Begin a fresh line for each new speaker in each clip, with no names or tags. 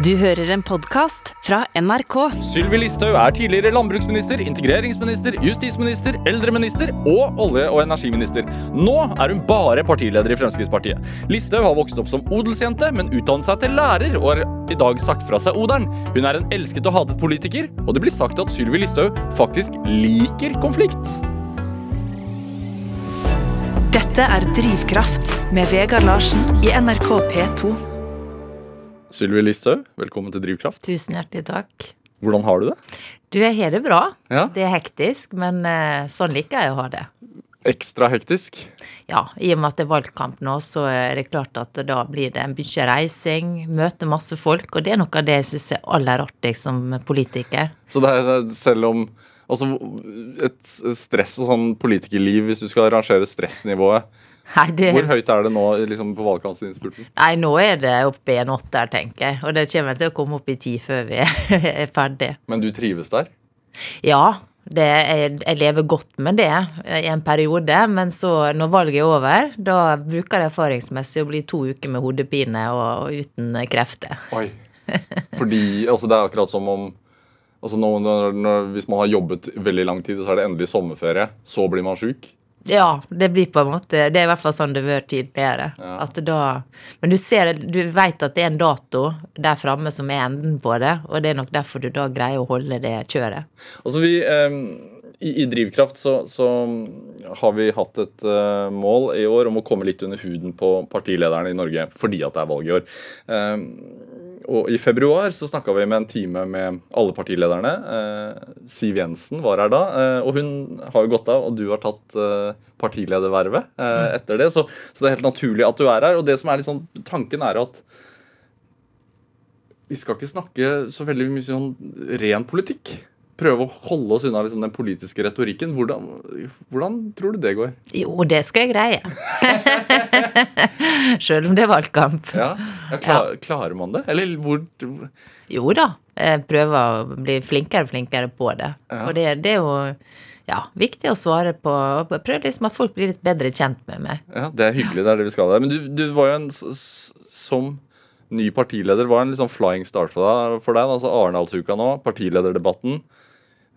Du hører en podkast fra NRK.
Sylvi Listhaug er tidligere landbruksminister, integreringsminister, justisminister, eldreminister og olje- og energiminister. Nå er hun bare partileder i Fremskrittspartiet. Listhaug har vokst opp som odelsjente, men utdannet seg til lærer og har i dag sagt fra seg odelen. Hun er en elsket og hatet politiker, og det blir sagt at Sylvi Listhaug faktisk liker konflikt.
Dette er Drivkraft med Vegard Larsen i NRK P2.
Sylvi Listhaug, velkommen til Drivkraft.
Tusen hjertelig takk.
Hvordan har du det?
Du, jeg har det bra.
Ja.
Det er hektisk, men eh, sånn liker jeg å ha det.
Ekstra hektisk.
Ja, i og med at det er valgkamp nå, så er det klart at da blir det mye reising, møte masse folk, og det er noe av det jeg syns er aller artigst som politiker.
Så det er selv om Altså, et stress og sånn politikerliv, hvis du skal rangere stressnivået
Nei, det,
Hvor høyt er det nå liksom, på valgkampinnspurten?
nei, nå er det oppe i en åtter, tenker jeg. Og det kommer til å komme opp i ti før vi er ferdig.
Men du trives der?
Ja, det, jeg, jeg lever godt med det i en periode, men så, når valget er over, da bruker det erfaringsmessig å bli to uker med hodepine og, og uten krefter.
Oi. Fordi altså, det er akkurat som om altså, når, når, når, Hvis man har jobbet veldig lang tid, og så er det endelig sommerferie, så blir man sjuk.
Ja, det blir på en måte Det er i hvert fall sånn det har vært tidligere.
Ja.
At da, men du ser, du vet at det er en dato der framme som er enden på det, og det er nok derfor du da greier å holde det kjøret.
Altså vi, eh, i, I Drivkraft så, så har vi hatt et eh, mål i år om å komme litt under huden på partilederne i Norge fordi at det er valg i år. Eh, og I februar så snakka vi med en time med alle partilederne. Eh, Siv Jensen var her da, eh, og hun har jo gått av, og du har tatt eh, partiledervervet eh, etter det. Så, så det er helt naturlig at du er her. Og det som er litt sånn, tanken er at vi skal ikke snakke så veldig mye sånn ren politikk. Prøve å holde oss unna liksom, den politiske retorikken. Hvordan, hvordan tror du det går?
Jo, det skal jeg greie. Sjøl om det er valgkamp.
Ja, ja, klar, Klarer man det? Eller hvor
Jo da, jeg prøver å bli flinkere og flinkere på det.
Ja.
Og det, det er jo ja, viktig å svare på. Prøv liksom at folk blir litt bedre kjent med meg.
Ja, Det er hyggelig, det er det vi skal. Men du, du var jo en som ny partileder var en sånn flying start for deg. For deg altså Arendalsuka nå, partilederdebatten.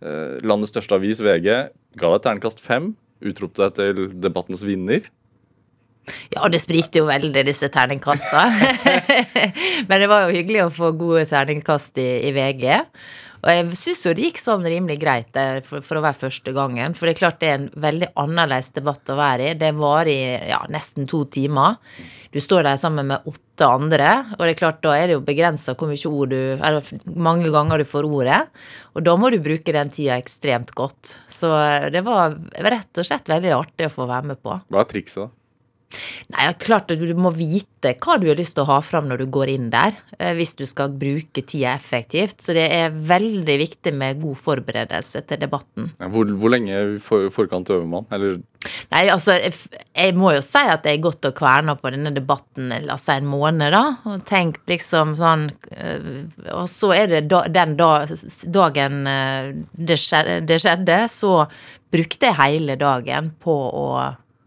Eh, landets største avis, VG, ga deg terningkast fem. Utropte deg til debattens vinner.
Ja, det sprikte jo veldig, disse terningkastene. Men det var jo hyggelig å få gode terningkast i, i VG. Og jeg syns jo det gikk sånn rimelig greit der for, for å være første gangen. For det er klart det er en veldig annerledes debatt å være i. Det varer i ja, nesten to timer. Du står der sammen med åtte andre, og det er klart da er det jo begrensa hvor mye ord du Eller mange ganger du får ordet. Og da må du bruke den tida ekstremt godt. Så det var rett og slett veldig artig å få være med på.
Hva er trikset, da?
Nei, klart du må vite hva du har lyst til å ha fram når du går inn der, eh, hvis du skal bruke tida effektivt. Så det er veldig viktig med god forberedelse til debatten.
Hvor, hvor lenge i for, forkant øver man? Eller
Nei, altså, jeg, må jo si at jeg har gått og kverna på denne debatten la oss si en måned, da, og tenkt liksom sånn øh, Og så er det da, den da, dagen øh, det skjedde, det skjedde, så brukte jeg hele dagen på å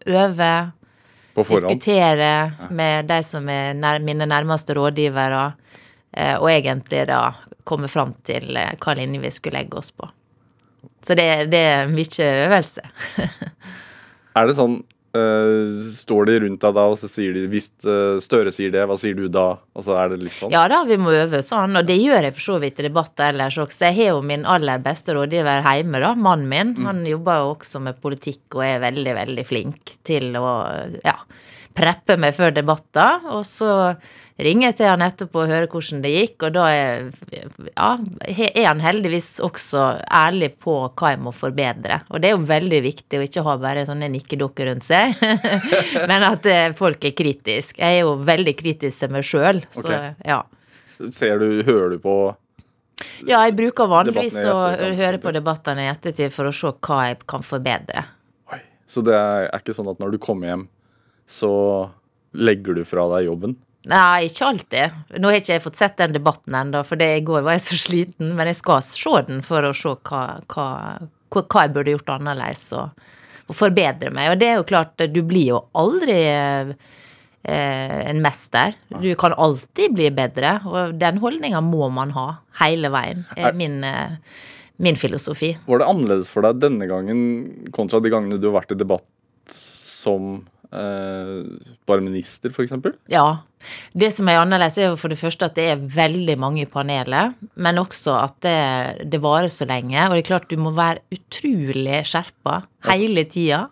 øve, diskutere med de som er nær, mine nærmeste rådgivere, eh, og egentlig da komme fram til eh, hva linje vi skulle legge oss på. Så det, det er mye øvelse.
Er det sånn Står de rundt deg da, og så sier de Hvis eh, Støre sier det, hva sier du da? Altså er det litt sånn?
Ja da, vi må øve sånn, og det gjør jeg for så vidt i debatter ellers også. Jeg har jo min aller beste rådgiver hjemme, da, mannen min. Han jobber jo også med politikk og er veldig, veldig flink til å ja, preppe meg før debatter. Og så ringer jeg til han etterpå og hører hvordan det gikk, og da er, ja, er han heldigvis også ærlig på hva jeg må forbedre. Og det er jo veldig viktig å ikke ha bare sånne nikkedukker rundt seg, men at eh, folk er kritiske. Jeg er jo veldig kritisk til meg sjøl, så
Ok.
ja.
Ser du, hører du på
Ja, jeg bruker vanligvis å høre på debattene i ettertid for å se hva jeg kan forbedre.
Oi. Så det er ikke sånn at når du kommer hjem, så legger du fra deg jobben?
Nei, ikke alltid. Nå har ikke jeg fått sett den debatten ennå, for i går var jeg så sliten. Men jeg skal se den for å se hva, hva, hva, jeg burde gjort annerledes og, og forbedre meg. Og det er jo klart, du blir jo aldri eh, en mester. Du kan alltid bli bedre, og den holdninga må man ha hele veien. er min, min filosofi.
Var det annerledes for deg denne gangen kontra de gangene du har vært i debatt som eh, bare minister, f.eks.?
Ja. Det som er annerledes, er jo for det første at det er veldig mange i panelet, men også at det, det varer så lenge. Og det er klart du må være utrolig skjerpa hele tida.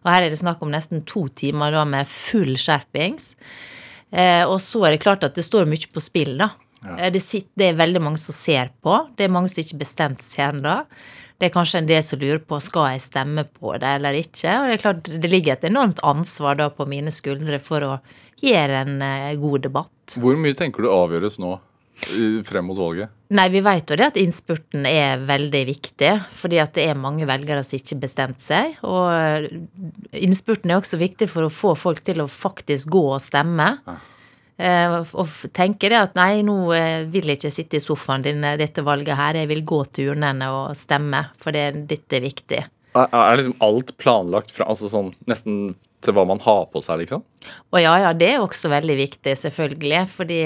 Og her er det snakk om nesten to timer da med full skjerpings. Eh, og så er det klart at det står mye på spill, da. Ja. Eh, det, sitter, det, er veldig mange som ser på. Det er mange som ikke bestemt seg ennå. Det er kanskje en del som lurer på skal jeg stemme på det eller ikke. Og det er klart det ligger et enormt ansvar da på mine skuldre for å gjøre en uh, god debatt.
Hvor mye tenker du avgjøres nå frem mot valget?
Nei, vi vet jo det at innspurten er veldig viktig. Fordi at det er mange velgere som ikke har bestemt seg. Og innspurten er også viktig for å få folk til å faktisk gå og stemme. Ja. Eh, og tenker det at nei, nå eh, vil jeg ikke sitte i sofaen din eh, dette valget her, jeg vil gå til urnene og stemme, for det, dette er viktig.
Er liksom alt planlagt fra, altså sånn nesten til hva man har på seg, liksom?
Å ja, ja, det er også veldig viktig, selvfølgelig, fordi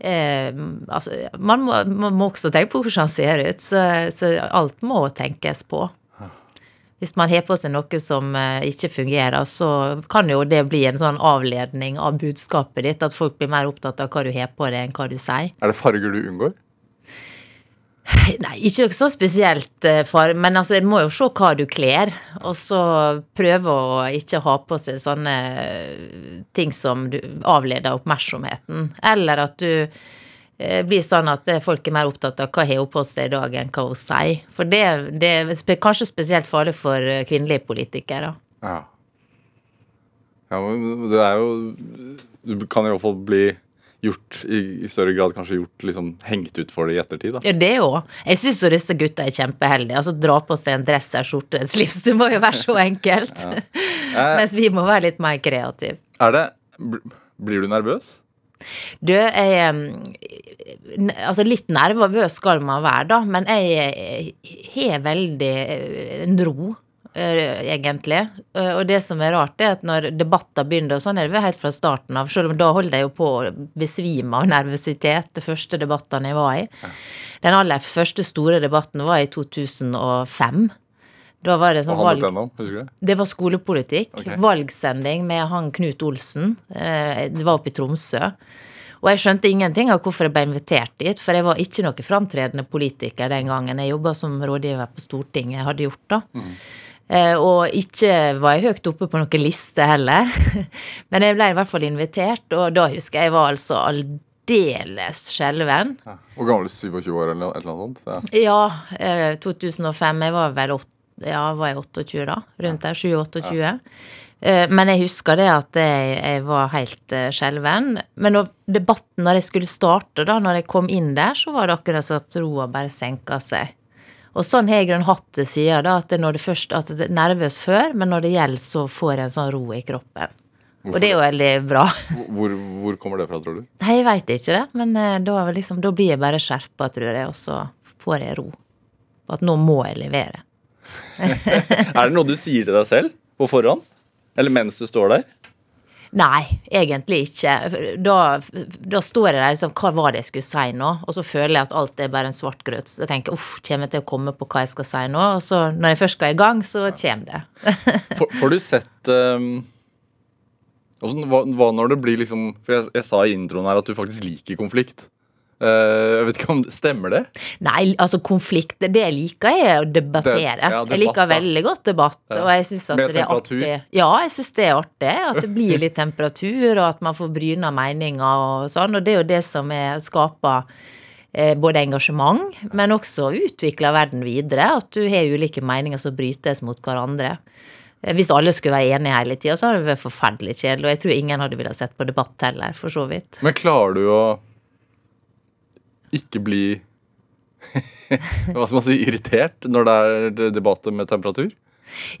Eh, altså, man, må, man, må, også tenke på hvordan han ser ut, så, så alt må tenkes på. Hvis man har på seg noe som eh, ikke fungerer, så kan jo det bli en sånn avledning av budskapet ditt, at folk blir mer opptatt av hva du har på deg, enn hva du sier.
Er det farger du unngår?
Nei, ikke så spesielt far, men altså, en må jo se hva du kler, og så prøve å ikke ha på seg sånne eh, ting som du avleder oppmerksomheten, eller at du Eh, blir sånn at eh, folk er mer opptatt av hva har hun på seg i dag, enn hva hun sier. For det, det er kanskje spesielt farlig for eh, kvinnelige politikere.
Ja. ja, men det er jo Du kan i hvert fall bli gjort i, i, større grad kanskje gjort liksom hengt ut for det i ettertid, da.
Ja, det òg. Jeg syns jo disse gutta er kjempeheldige. Altså dra på seg en dress, en skjorte, et slips. Det må jo være så enkelt. ja. Mens vi må være litt mer kreative.
Er det Blir du nervøs?
Du, jeg Altså, litt nervøs skal man være, da, men jeg har veldig eh, en ro. Eh, egentlig. Eh, og det som er rart, er at når debatter begynner, og sånn er det helt fra starten av, selv om da holder jeg jo på å besvime av nervøsitet, de første debattene jeg var i. Den aller første store debatten var i 2005. Da var det sånn valg...
Du?
Det var skolepolitikk. Okay. Valgsending med han Knut Olsen. Eh, det var oppe i Tromsø. Og jeg skjønte ingenting av hvorfor jeg ble invitert dit, for jeg var ikke noe framtredende politiker den gangen. Jeg jobba som rådgiver på Stortinget, jeg hadde gjort da. Mm. og ikke var jeg høyt oppe på noen liste heller. Men jeg ble i hvert fall invitert, og da husker jeg jeg var altså aldeles skjelven.
Ja. Hvor gammel? 27 år eller et eller annet
sånt? Ja, ja 2005. Jeg var vel 8 ja, var jeg 28 da? Rundt der. 27-28. Ja. Eh, men jeg husker det at jeg, jeg var helt uh, skjelven. Men når debatten, når jeg skulle starte, da, når jeg kom inn der, så var det akkurat så at roa bare senka seg. Og sånn har jeg grunn hatt det siden, da, at når det først, at det er nervøs før, men når det gjelder, så får jeg en sånn ro i kroppen. Hvorfor? Og det er jo veldig bra.
Hvor, hvor kommer det fra, tror du?
Nei, jeg veit ikke det. Men uh, da, liksom, da, blir jeg bare skjerpa, tror jeg, og så får jeg ro. Og at nå må jeg levere.
er det noe du sier til deg selv på forhånd? Eller mens du står der?
Nei, egentlig ikke. Da, da står jeg der liksom Hva var det jeg skulle si nå? Og så føler jeg at alt er bare en svart grøt. Så jeg tenker uff, kommer jeg til å komme på hva jeg skal si nå? Og så når jeg først skal i gang, så kommer det.
får, får, du sett um, hva, hva, når det blir liksom For jeg, jeg sa i introen her at du faktisk liker konflikt. Uh, jeg vet ikke om det Stemmer det?
Nei, altså konflikt Det liker jeg å debattere. Det, ja, debatt, jeg liker veldig godt debatt. Ja. Og jeg syns at Med det er artig. Ja, jeg syns det er artig. At det blir litt temperatur, og at man får bryna meninger og sånn. Og det er jo det som er, skaper eh, både engasjement, men også utvikler verden videre. At du har ulike meninger som brytes mot hverandre. Eh, hvis alle skulle være enige hele tida, så hadde det vært forferdelig kjedelig. Og jeg tror ingen hadde villet sett på debatt heller, for så vidt.
Men klarer du å ikke bli Hva skal man si irritert når det er debatt med temperatur?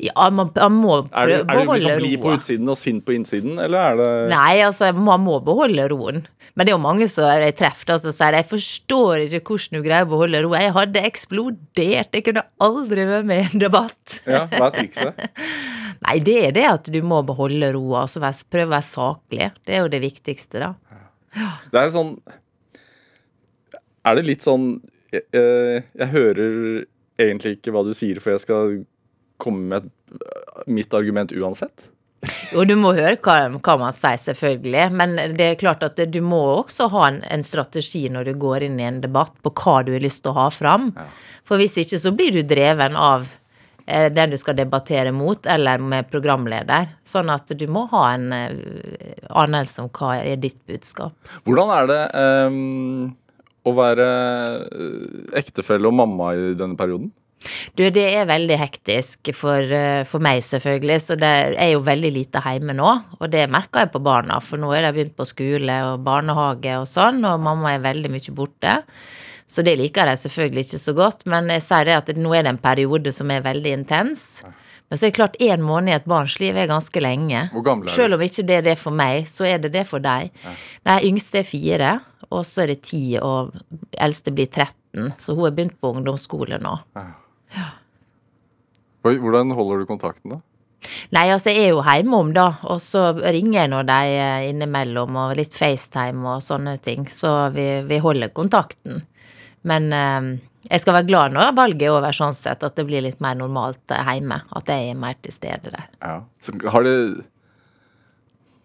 Ja, man, man må
er du, beholde roa. Er du liksom blid på utsiden og sint på innsiden, eller er det
Nei, altså, man må beholde roen. Men det er jo mange som jeg treffer som sier jeg forstår ikke hvordan du greier å beholde roa. Jeg hadde eksplodert, jeg kunne aldri vært med i en debatt.
Ja, Hva er trikset?
Nei, det er det at du må beholde roa Altså prøve å være saklig. Det er jo det viktigste, da.
Det er sånn Er det litt sånn jeg, jeg, jeg hører egentlig ikke hva du sier, for jeg skal komme med mitt argument uansett.
Jo, du må høre hva, hva man sier, selvfølgelig. Men det er klart at du må også ha en, en strategi når du går inn i en debatt på hva du har lyst til å ha fram. For hvis ikke så blir du dreven av eh, den du skal debattere mot, eller med programleder. Sånn at du må ha en eh, anelse om hva er ditt budskap.
Hvordan er det ehm, å være eh, ektefelle og mamma i denne perioden?
Du, det er veldig hektisk for, eh, for meg, selvfølgelig, så det er jo veldig lite hjemme nå. Og det merker jeg på barna, for nå er de begynt på skole og barnehage og sånn, og mamma er veldig mye borte. Så det liker jeg selvfølgelig ikke så godt, men jeg sier det at nå er det en periode som er veldig intens. Men så er det klart, én måned i et barns liv er ganske lenge.
Hvor gammel er du?
Selv om ikke det er det for meg, så er det det for deg. Nei, yngste er fire, og så er det ti, og eldste blir 13. Så hun er begynt på ungdomsskole nå.
Ja. Hvordan holder du kontakten, da?
Nei, altså jeg er jo hjemom, da, og så ringer jeg nå de er innimellom, og litt FaceTime og sånne ting, så vi, vi holder kontakten. Men eh, jeg skal være glad når valget er over, sånn sett, at det blir litt mer normalt eh, hjemme. At jeg er mer til stede der.
Ja. Så har det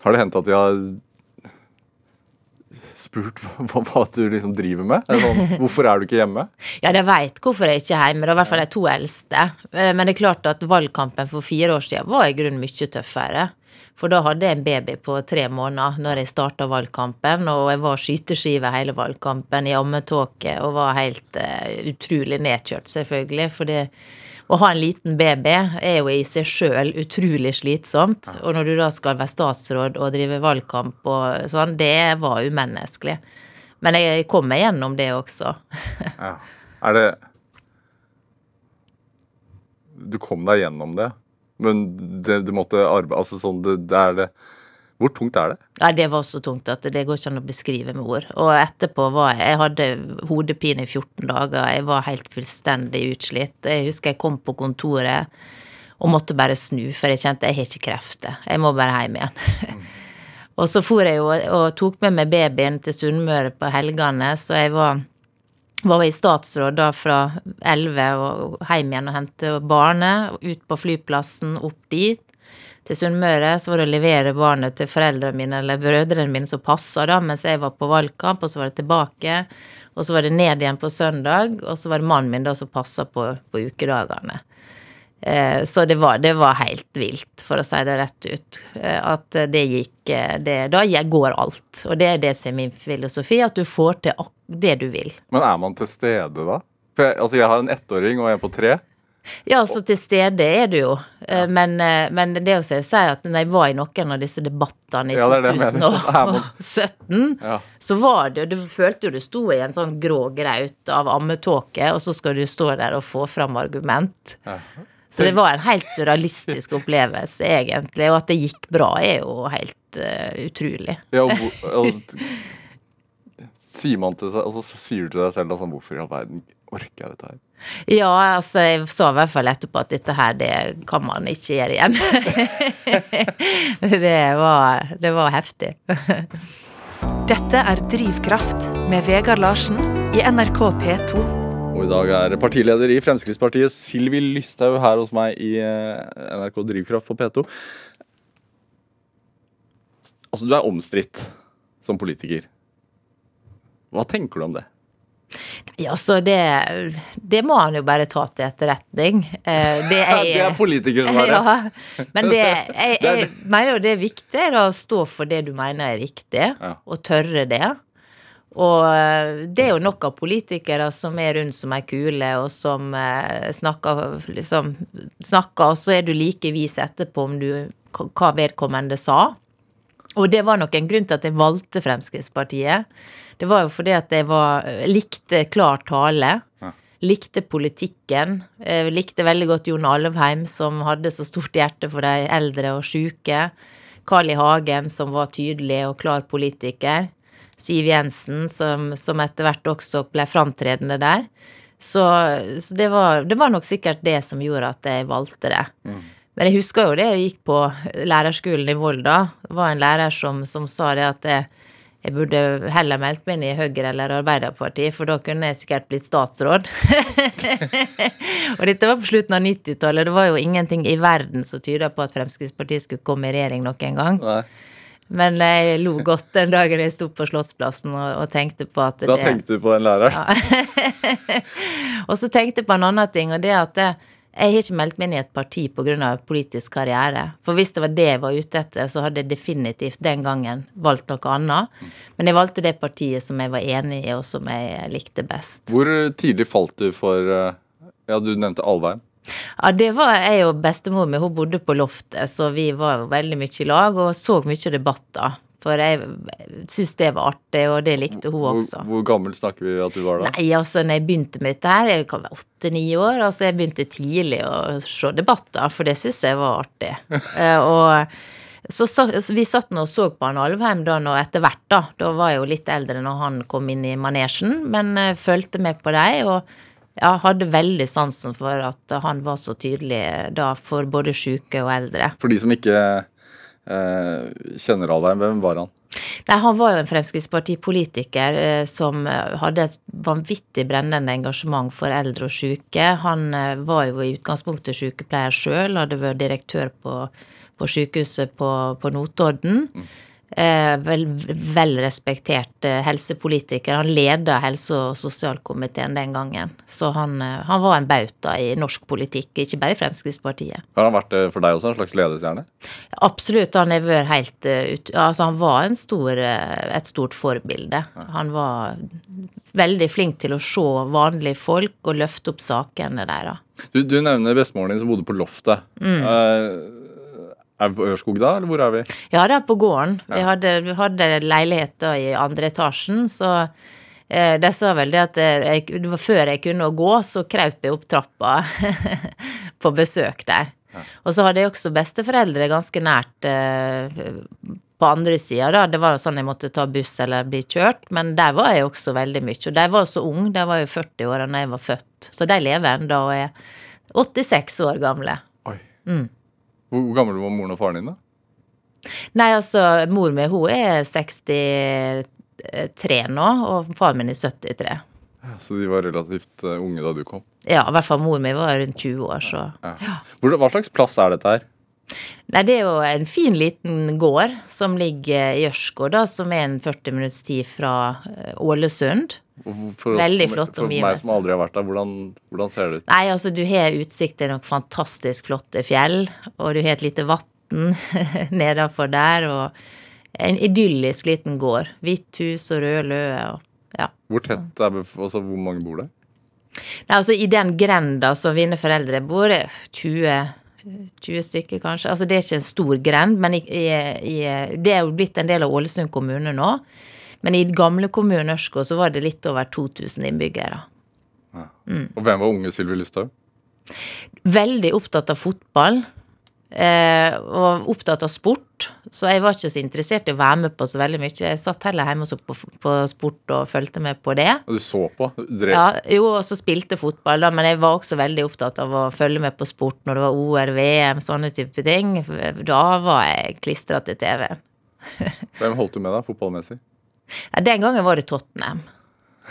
Har det hendt at de har spurt hva, hva du liksom driver med? Sånn, hvorfor er du ikke hjemme?
Ja, de veit hvorfor jeg ikke er hjemme, er i hvert fall de to eldste. Eh, Men det er klart at valgkampen for fire år siden var i grunnen mye tøffere. For da hadde jeg en baby på tre måneder når jeg starta valgkampen, og jeg var skyteskive hele valgkampen i ammetåke og var helt uh, utrolig nedkjørt, selvfølgelig. For det, å ha en liten baby er jo i seg sjøl utrolig slitsomt. Og når du da skal være statsråd og drive valgkamp og sånn, det var umenneskelig. Men jeg kom meg gjennom det også.
Ja. Er det Du kom deg gjennom det, men det, du måtte arbeide Altså sånn, det, det er det Hvor tungt er det?
Nei, det var så tungt at det går ikke an å beskrive med ord. Og etterpå var jeg Jeg hadde hodepine i 14 dager. Jeg var helt fullstendig utslitt. Jeg husker jeg kom på kontoret og måtte bare snu, for jeg kjente jeg har ikke krefter. Jeg må bare hjem igjen. og så for jeg jo og tok med meg babyen til Sunnmøre på helgene, så jeg var var i statsråd da fra 11 og hjem igjen og hente barnet, ut på flyplassen, opp dit til Sunnmøre. Så var det å levere barnet til foreldrene mine eller brødrene mine som passa da, mens jeg var på valgkamp, og så var det tilbake. Og så var det ned igjen på søndag, og så var det mannen min da som passa på, på ukedagene. Eh, Så det var, det var helt vilt, for å si det rett ut. Eh, At det gikk eh, det, Da går alt. Og det er det som er min filosofi, at du får til det du vil.
Men er man til stede da? For jeg, altså, jeg har en ettåring og en på tre.
Ja, så til stede er du jo. Ja. Men, eh, men det å si at når jeg var i noen av disse debattene i
Ja, det er det jeg mener. Så er man-
2017,
Ja.
så var det Du følte jo du sto i en sånn grå graut av ammetåke, og så skal du stå der og få fram argument. Så det var en helt surrealistisk opplevelse, egentlig. Og at det gikk bra, er jo helt uh, utrolig.
Ja, og, og, sier man til seg, altså, sier du til deg selv da, sånn, hvorfor i all verden orker jeg dette her?
Ja, altså, jeg så i hvert fall etterpå at dette her, det kan man ikke gjøre igjen. det, var, det var heftig.
Dette er Drivkraft med Vegard Larsen i NRK P2.
Og i dag er partileder i Fremskrittspartiet Silvi Lysthaug her hos meg i eh, NRK Drivkraft på P2. Altså, du er omstridt som politiker. Hva tenker du om det?
Ja, så det, det må han jo bare ta til etterretning. Eh, Det er,
det er politikersvaret.
Ja, men det, jeg, jeg mener jo det er viktig å stå for det du mener er riktig,
Ja.
og tørre det. Og eh, det er jo nok av politikere som er rundt som ei kule, og som eh, snakker, liksom, snakker, og så er du like vis etterpå om du, hva vedkommende sa. Og det var nok en grunn til at jeg valgte Fremskrittspartiet. Det var jo fordi at jeg var, likte klar tale.
Ja.
Likte politikken. Likte veldig godt Jon Alvheim, som hadde så stort hjerte for de eldre og syke. Carl I. Hagen, som var tydelig og klar politiker. Siv Jensen, som, som etter hvert også ble framtredende der. Så, så det, var, det var nok sikkert det som gjorde at jeg valgte det. Men jeg husker jo det jeg gikk på lærerskolen i Volda. Det var en lærer som, som sa det at jeg, jeg burde heller meldt meg inn i Høyre eller Arbeiderpartiet, for da kunne jeg sikkert blitt statsråd. og dette var på slutten av 90-tallet. Det var jo ingenting i verden som tyda på at Fremskrittspartiet skulle komme i regjering nok en gang.
Nei.
Men jeg lo godt den dagen jeg sto på Slottsplassen og, og, tenkte på at
Da det, tenkte du på den læreren?
Ja. og så tenkte jeg på en annen ting, og det at det, jeg har ikke meldt meg inn i et parti pga. politisk karriere. For hvis det var det jeg var ute etter, så hadde jeg definitivt den gangen valgt noe annet. Men jeg valgte det partiet som jeg var enig i, og som jeg likte best.
Hvor tidlig falt du for eh, Ja, du nevnte Alvheim.
Ja, det var jeg og bestemor mi. Hun bodde på loftet, så vi var veldig mye i lag og så mye debatter. For jeg syntes det var artig, og det likte hun også.
Hvor, gammel snakker vi at du var da?
Nei, altså, når jeg begynte med dette her, jeg kan være åtte-ni år, altså jeg begynte tidlig å se debatter, for det syntes jeg var artig. uh, og så, så, Vi satt nå og så på han Alvheim da nå etter hvert, da. Da var jeg jo litt eldre når han kom inn i manesjen, men uh, fulgte med på dem. Og ja, hadde veldig sansen for at han var så tydelig da for både syke og eldre.
For de som ikke Eh, alle ham? hvem var han?
Nei, Han var jo en Fremskrittspartipolitiker eh, som eh, hadde et vanvittig brennende engasjement for eldre og syke. Han var jo i utgangspunktet sykepleier sjøl, hadde vært direktør på, på sykehuset på, på Notodden. Mm vel, vel respektert eh, helsepolitiker. Han leda helse- og sosialkomiteen den gangen. Så han, eh, han, var en bauta i norsk politikk, ikke bare i Fremskrittspartiet.
Har han vært for deg også, en slags ledestjerne?
Absolutt. Han har vært helt eh, ut, Altså, han var stor, eh, et stort forbilde. Han var veldig flink til å se vanlige folk og løfte opp sakene deres.
Du, du nevner bestemoren din som bodde på loftet. Mm. Uh, er vi på Ørskog da, eller hvor er vi?
Ja, det er på gården. Ja. Vi, hadde, vi hadde leilighet da i andre etasjen, så eh, de sa vel det at eh, jeg, det var før jeg kunne gå, så kraup jeg opp trappa på besøk der. Ja. Og så hadde jeg også besteforeldre ganske nært eh, på andre sida, da. Det var sånn jeg måtte ta buss eller bli kjørt, men der var jeg også veldig mye. Og de var så unge, de var jo 40 år da jeg var født, så de lever ennå og er 86 år gamle.
Oi. Mm. Hvor gammel var moren og faren din, da?
Nei, altså, mor mi hun er 63 nå, og faren min er 73.
Ja, så de var relativt uh, unge da du kom?
Ja, i hvert fall mor mi var rundt 20 år, så ja.
ja. Hva slags plass er dette her?
Nei, det er jo en fin liten gård som ligger i Ørskog, da, som er en 40 minutts tid fra eh, Ålesund.
For Veldig flott omgivelse. For meg som aldri har vært der, hvordan, hvordan, ser det ut?
Nei, altså Du har utsikt til noen fantastisk flotte fjell, og du har et lite vann nedafor der, og en idyllisk liten gård. Hvitt hus og rød løer. Ja.
Hvor tett er det, altså hvor mange bor der?
Nei, altså I den grenda som mine foreldre bor, 20 20 stykker, kanskje. Altså det er ikke en stor grend, men i, i, det er jo blitt en del av Ålesund kommune nå. Men i gamle kommunen Ørskog så var det litt over 2000 innbyggere.
Ja. Mm. Og hvem var unge Sylvi Lysthaug?
Veldig opptatt av fotball. Eh, og opptatt av sport, så jeg var ikke så interessert i å være med på så veldig mye. Jeg satt heller hjemme og så på, på sport og fulgte med på det.
Og du så på? Drev.
Ja, jo, og så spilte fotball, da, men jeg var også veldig opptatt av å følge med på sport når det var OL, VM, sånne type ting. Da var jeg klistra til TV-en.
Hvem holdt du med, da, fotballmessig?
Ja, den gangen var det Tottenham.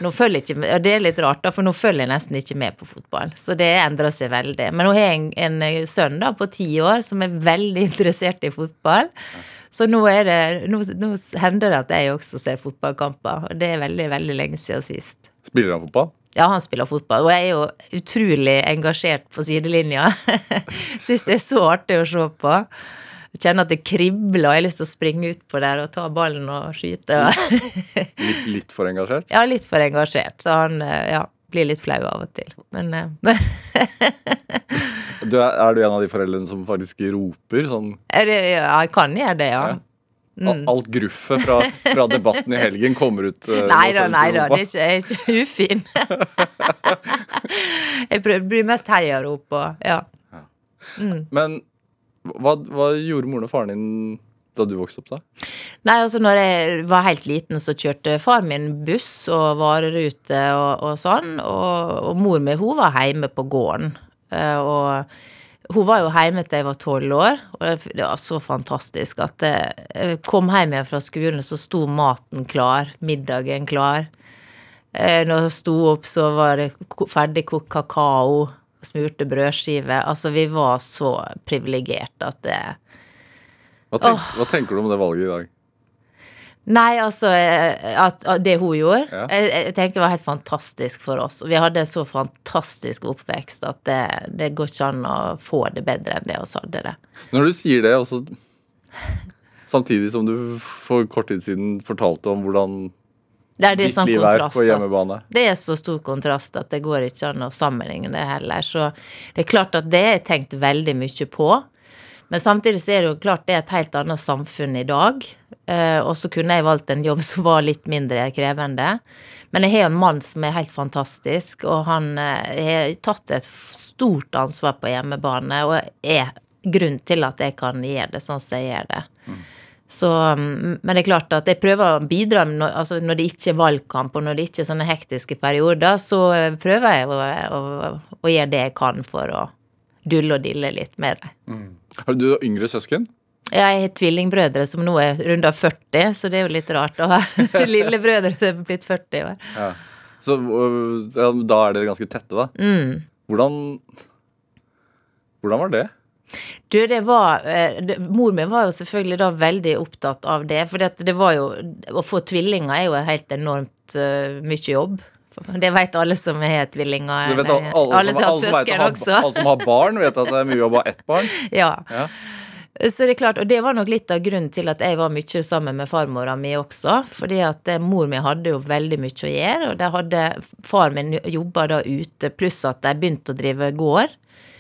Nå følger ikke, og Det er litt rart, da, for nå følger jeg nesten ikke med på fotball. Så det endrer seg veldig. Men nå har jeg en, en sønn da, på ti år som er veldig interessert i fotball. Så nå, det, nå, nå, hender det at jeg også ser fotballkamper. Og det er veldig, veldig lenge siden sist.
Spiller han fotball?
Ja, han spiller fotball. Og jeg er jo utrolig engasjert på sidelinja. Syns det er så artig å se på kjenner at det kribler, og jeg har lyst til å springe utpå der og ta ballen og skyte.
litt, litt, for engasjert?
Ja, litt for engasjert. Så han eh, ja, blir litt flau av og til. Men eh,
du er, er, du en av de foreldrene som faktisk roper sånn
det, Ja, jeg kan gjøre det, ja. ja.
Mm. Alt gruffet fra, fra, debatten i helgen kommer ut?
Uh, nei da, nei da. Det er ikke, jeg er ikke ufin. jeg blir mest heiarop og ja. ja.
Mm. Men hva, hva gjorde moren og faren din da du vokste opp, da?
Nei, altså når jeg var helt liten, så kjørte far min buss og varerute og, og sånn. Og, og mor mi, hun var hjemme på gården. Uh, og hun var jo hjemme til jeg var tolv år, og det- var så fantastisk at jeg jeg kom hjem fra skolen, så sto maten klar, middagen klar. Eh, Når hun sto opp, så var det ko- ferdigkokt kakao, smurte brødskiver. Altså, vi var så privilegerte at det
Hva, tenk, hva tenker du om det valget i dag?
Nei, altså eh, at, at det hun gjorde
Ja.
jeg, jeg tenker var helt fantastisk for oss. Og vi hadde en så fantastisk oppvekst at det, det går ikke an å få det bedre enn det oss hadde det.
Når du sier det, også, Samtidig som du for kort tid siden fortalte om hvordan
Det er det
ditt
sånn
liv er
kontrast
på hjemmebane.
Det er så stor kontrast at det går ikke an å sammenligne det heller. Så det er klart at det er jeg tenkt veldig mye på. Men samtidig så er det jo klart det er et helt annet samfunn i dag. Eh, og så kunne jeg valgt en jobb som var litt mindre krevende. Men jeg har en mann som er helt fantastisk, og han eh, har tatt et stort ansvar på hjemmebane, og er grunn til at jeg kan gjøre det sånn som jeg gjør det. Så, mm, men det er klart at jeg prøver å bidra når, altså når det ikke er valgkamp, og når det ikke er sånne hektiske perioder, så eh, prøver jeg å, å, å gjøre det jeg kan for å dulle og dille litt med dem.
Har du yngre søsken?
Jeg har tvillingbrødre som nå er runda 40, så det er jo litt rart å ha lillebrødre som er blitt 40 år.
Ja. Så øh, ja, da er dere ganske tette, da.
Mm.
Hvordan Hvordan var det?
Du, det var eh, det, Mor min var jo selvfølgelig da veldig opptatt av det, for det var jo Å få tvillinger er jo helt enormt uh, mye jobb. Det vet alle som har tvillinger.
Du vet,
eller-
alle,
alle
som,
som har
alle, som vet,
søsken
å ha-
også.
alle som har barn, vet at det er mye jobb å ha ett barn.
Ja.
Ja.
Så det er klart, og det var nok litt av grunnen til at jeg var mye sammen med farmora mi også. Fordi at eh, mor mi hadde jo veldig mye å gjøre, og de hadde, far min jobba da ute, pluss at de begynte å drive gård.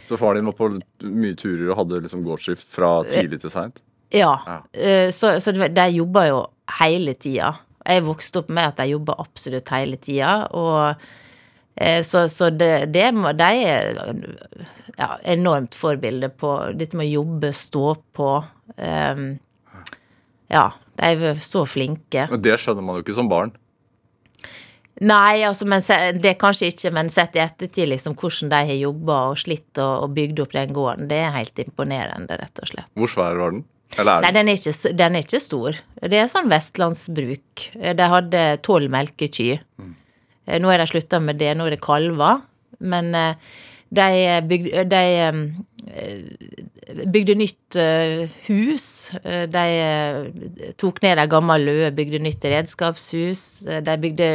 Så faren din var på mye turer og hadde liksom gårdsskift fra tidlig til seint?
Ja.
Ja.
eh, Så, så de jobba jo hele tida. Jeg vokste opp med at de jobba absolutt hele tida, og eh, så, så det, det de er ja, enormt forbilde på dette med å jobbe, stå på. Um, ja, de er så flinke.
Men det skjønner man jo ikke som barn.
Nei, altså, men det kanskje ikke, men sett i ettertid, liksom, hvordan de har jobba og slitt og, og bygd opp den gården, det er helt imponerende, rett og slett.
Hvor svær var den? Eller
Nei,
den?
den er, ikke, den er ikke stor. Det er sånn vestlandsbruk. De hadde tolv melkekyr. Mm. Nå er de slutta med det, nå er det kalver. Men eh, de bygde, de eh, bygde nytt eh, hus. Eh, De eh, tok ned ei gammel løe, bygde nytt redskapshus. Eh, De bygde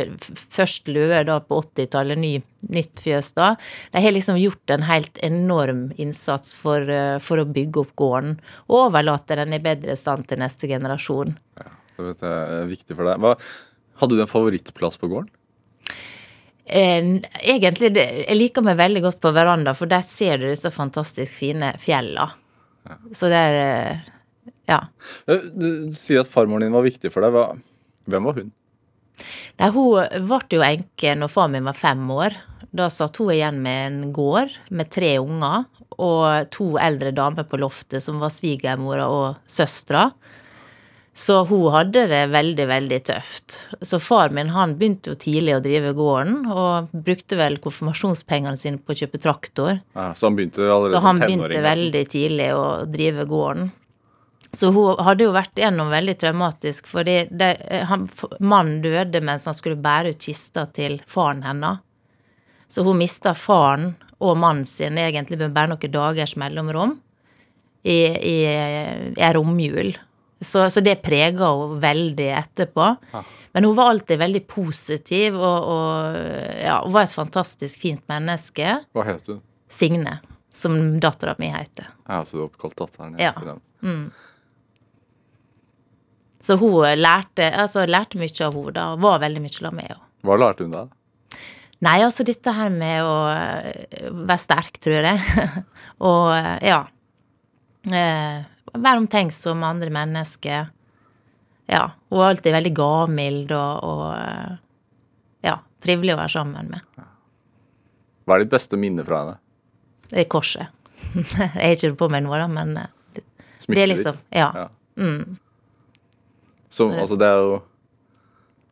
først løe da på 80-tallet, ny, nytt fjøs da. De har liksom gjort en helt enorm innsats for, eh, for å bygge opp gården, og overlate den i bedre stand til neste generasjon.
Det er viktig for deg. Hva, hadde du en favorittplass på gården?
Eh, egentlig, jeg liker meg veldig godt på veranda, for der ser du disse fantastisk fine fjella. Så det er eh, Ja.
Eh, Du sier at farmoren din var viktig for deg. Hvem var hun?
Nei, hun ble jo enke når far min var fem år. Da satt hun igjen med en gård med tre unger og to eldre damer på loftet som var svigermora og søstera. Så hun hadde det veldig, veldig tøft. Så far min han begynte jo tidlig å drive gården, og brukte vel konfirmasjonspengene sine på å kjøpe traktor.
Ja, så han begynte allerede
Så han
som
begynte
tenåring?
veldig tidlig å drive gården. Så hun hadde jo vært gjennom veldig traumatisk, fordi det, han, mannen døde mens han skulle bære ut kista til faren hennes. Så hun mista faren og mannen sin egentlig med bare noen dagers mellomrom i, i, i ei romjul. Så, så det prega henne veldig etterpå. Men hun var alltid veldig positiv, og, og ja, hun var et fantastisk fint menneske.
Hva het hun?
Signe, som dattera mi heter.
Ja, så du har oppkalt datteren
Ja.
etter den.
Så hun lærte, altså, lærte mye av henne, da. og Var veldig mye sammen med henne.
Hva lærte hun da?
Nei, altså dette her med å eh, være sterk, tror jeg. og eh, ja. Være omtenksom med andre mennesker. Ja. Hun er alltid veldig gavmild og, og eh, ja, trivelig å være sammen med.
Hva er ditt beste minne fra henne?
Det er korset. jeg har ikke det på meg nå, da, men eh, det, det er liksom Ja.
Ja. Så Som, altså, det er jo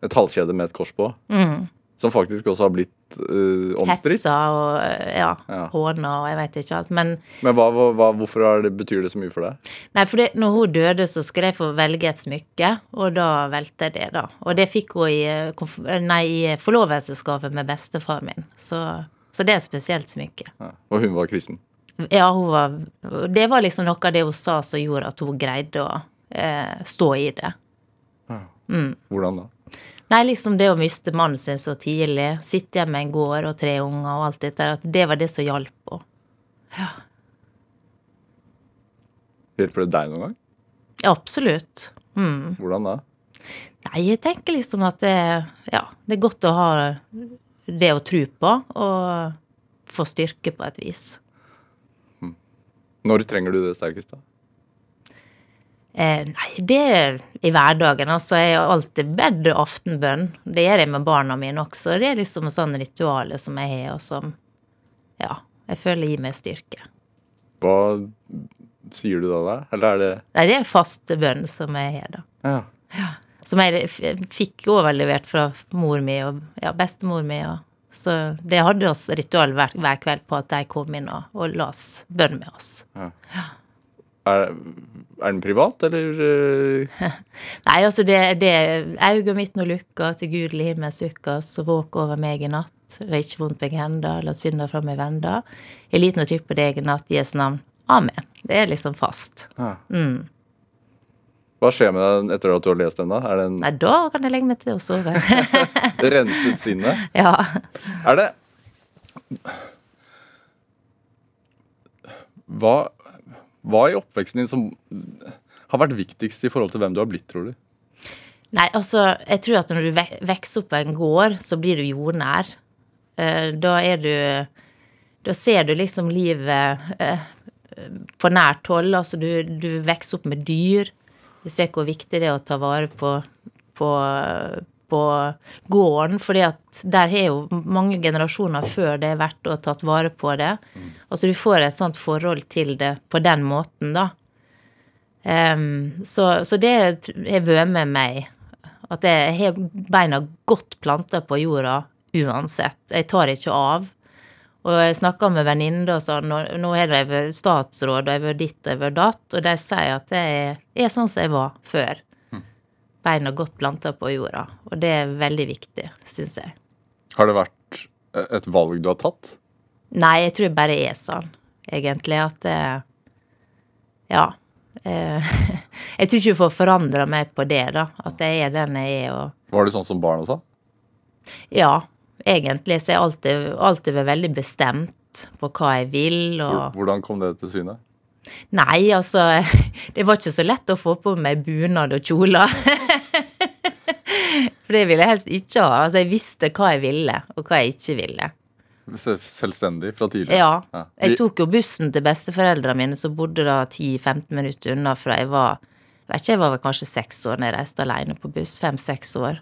et halskjede med et kors på.
Mm.
Som faktisk også har blitt uh, omstridt.
Hetsa og eh, ja,
Ja.
håna og jeg veit ikke alt. Men
Men hva, hva, hvorfor det, betyr det så mye for deg?
nei, for det, når hun døde, så skulle jeg få velge et smykke, og da valgte jeg det, da. Og det fikk hun i, eh, nei, i forlovelsesgave med bestefar min. Så, så det er et spesielt smykke.
Ja. Og hun var kristen.
Ja, hun var Det var liksom noe av det hun sa som gjorde at hun greide å eh, stå i det.
Hvordan da?
Nei, liksom det å miste mannen sin så tidlig, sitte hjemme med en gård og tre unger og alt dette, at det var det som hjalp henne.
Hjelper det deg noen gang?
Absolutt.
Hvordan da?
Nei, jeg tenker liksom at det, ja, det er godt å ha det å tro på, og få styrke på et vis.
Når trenger du det sterkest, da?
Eh, nei, det er i hverdagen. Altså, jeg har alltid bedt aftenbønn. Det gjør jeg med barna mine også. Det er liksom sånn ritualet som jeg har, og som ja, jeg føler gir meg styrke.
Hva sier du da? da? Eller er det
Nei, det er faste bønn som jeg har, da.
Ja.
Som jeg fikk overlevert fra mor mi og ja, bestemor mi. Og, så det hadde oss ritual hver, hver kveld på at de kom inn og, og las bønn med oss.
Er, er den privat, eller uh,
Nei, altså det, det Auga mitt nå lukka, til gudelig himmel sukka, så våk over meg i natt. Det er ikke vondt meg henda, la synda fra meg venda. Jeg liten og trykk på deg i natt, Jesu navn. Amen. Det er liksom fast.
Hva skjer med deg etter at du har lest den? da? Er det en
Nei, da kan jeg legge meg til å sove.
renset sinnet?
ja.
Er det hva, hva i oppveksten din som har vært viktigst i forhold til hvem du har blitt, tror du?
Nei, altså, jeg tror at når du vokser opp på en gård, så blir du jordnær. Eh, Da er du Da ser du liksom livet eh, på nært hold. Altså, du, du vokser opp med dyr. Du ser hvor viktig det er å ta vare på, på, på gården, fordi at der har jo mange generasjoner før det vært og tatt vare på det. Altså, du får et sånt forhold til det på den måten, da. Um, så, så det har vært med meg. At jeg har beina godt planta på jorda uansett. Jeg tar ikke av. Og jeg snakka med venninner og sånn, og nå er det vært statsråd, og jeg har vært ditt og jeg har vært datt, og de sier at jeg er sånn som jeg var før. Beina godt planta på jorda. Og det er veldig viktig, syns jeg.
Har det vært et valg du har tatt?
Nei, jeg tror det bare er sånn, egentlig, at det Ja. eh, Jeg tror ikke du får forandra meg på det, da. At jeg er den jeg er, og
Var det sånn som barna sa?
Ja, egentlig så jeg alltid, alltid vært veldig bestemt på hva jeg vil, og
Hvordan kom det til syne?
Nei, altså Det var ikke så lett å få på meg bunad og kjoler. For det ville jeg helst ikke ha. Altså, jeg visste hva jeg ville, og hva jeg ikke ville.
Selvstendig fra tidlig?
Ja.
Ja.
Jeg tok jo bussen til besteforeldrene mine, som bodde da 10-15 minutter unna fra jeg var vet ikke, jeg var vel kanskje seks år når jeg reiste alene på buss. Fem-seks år.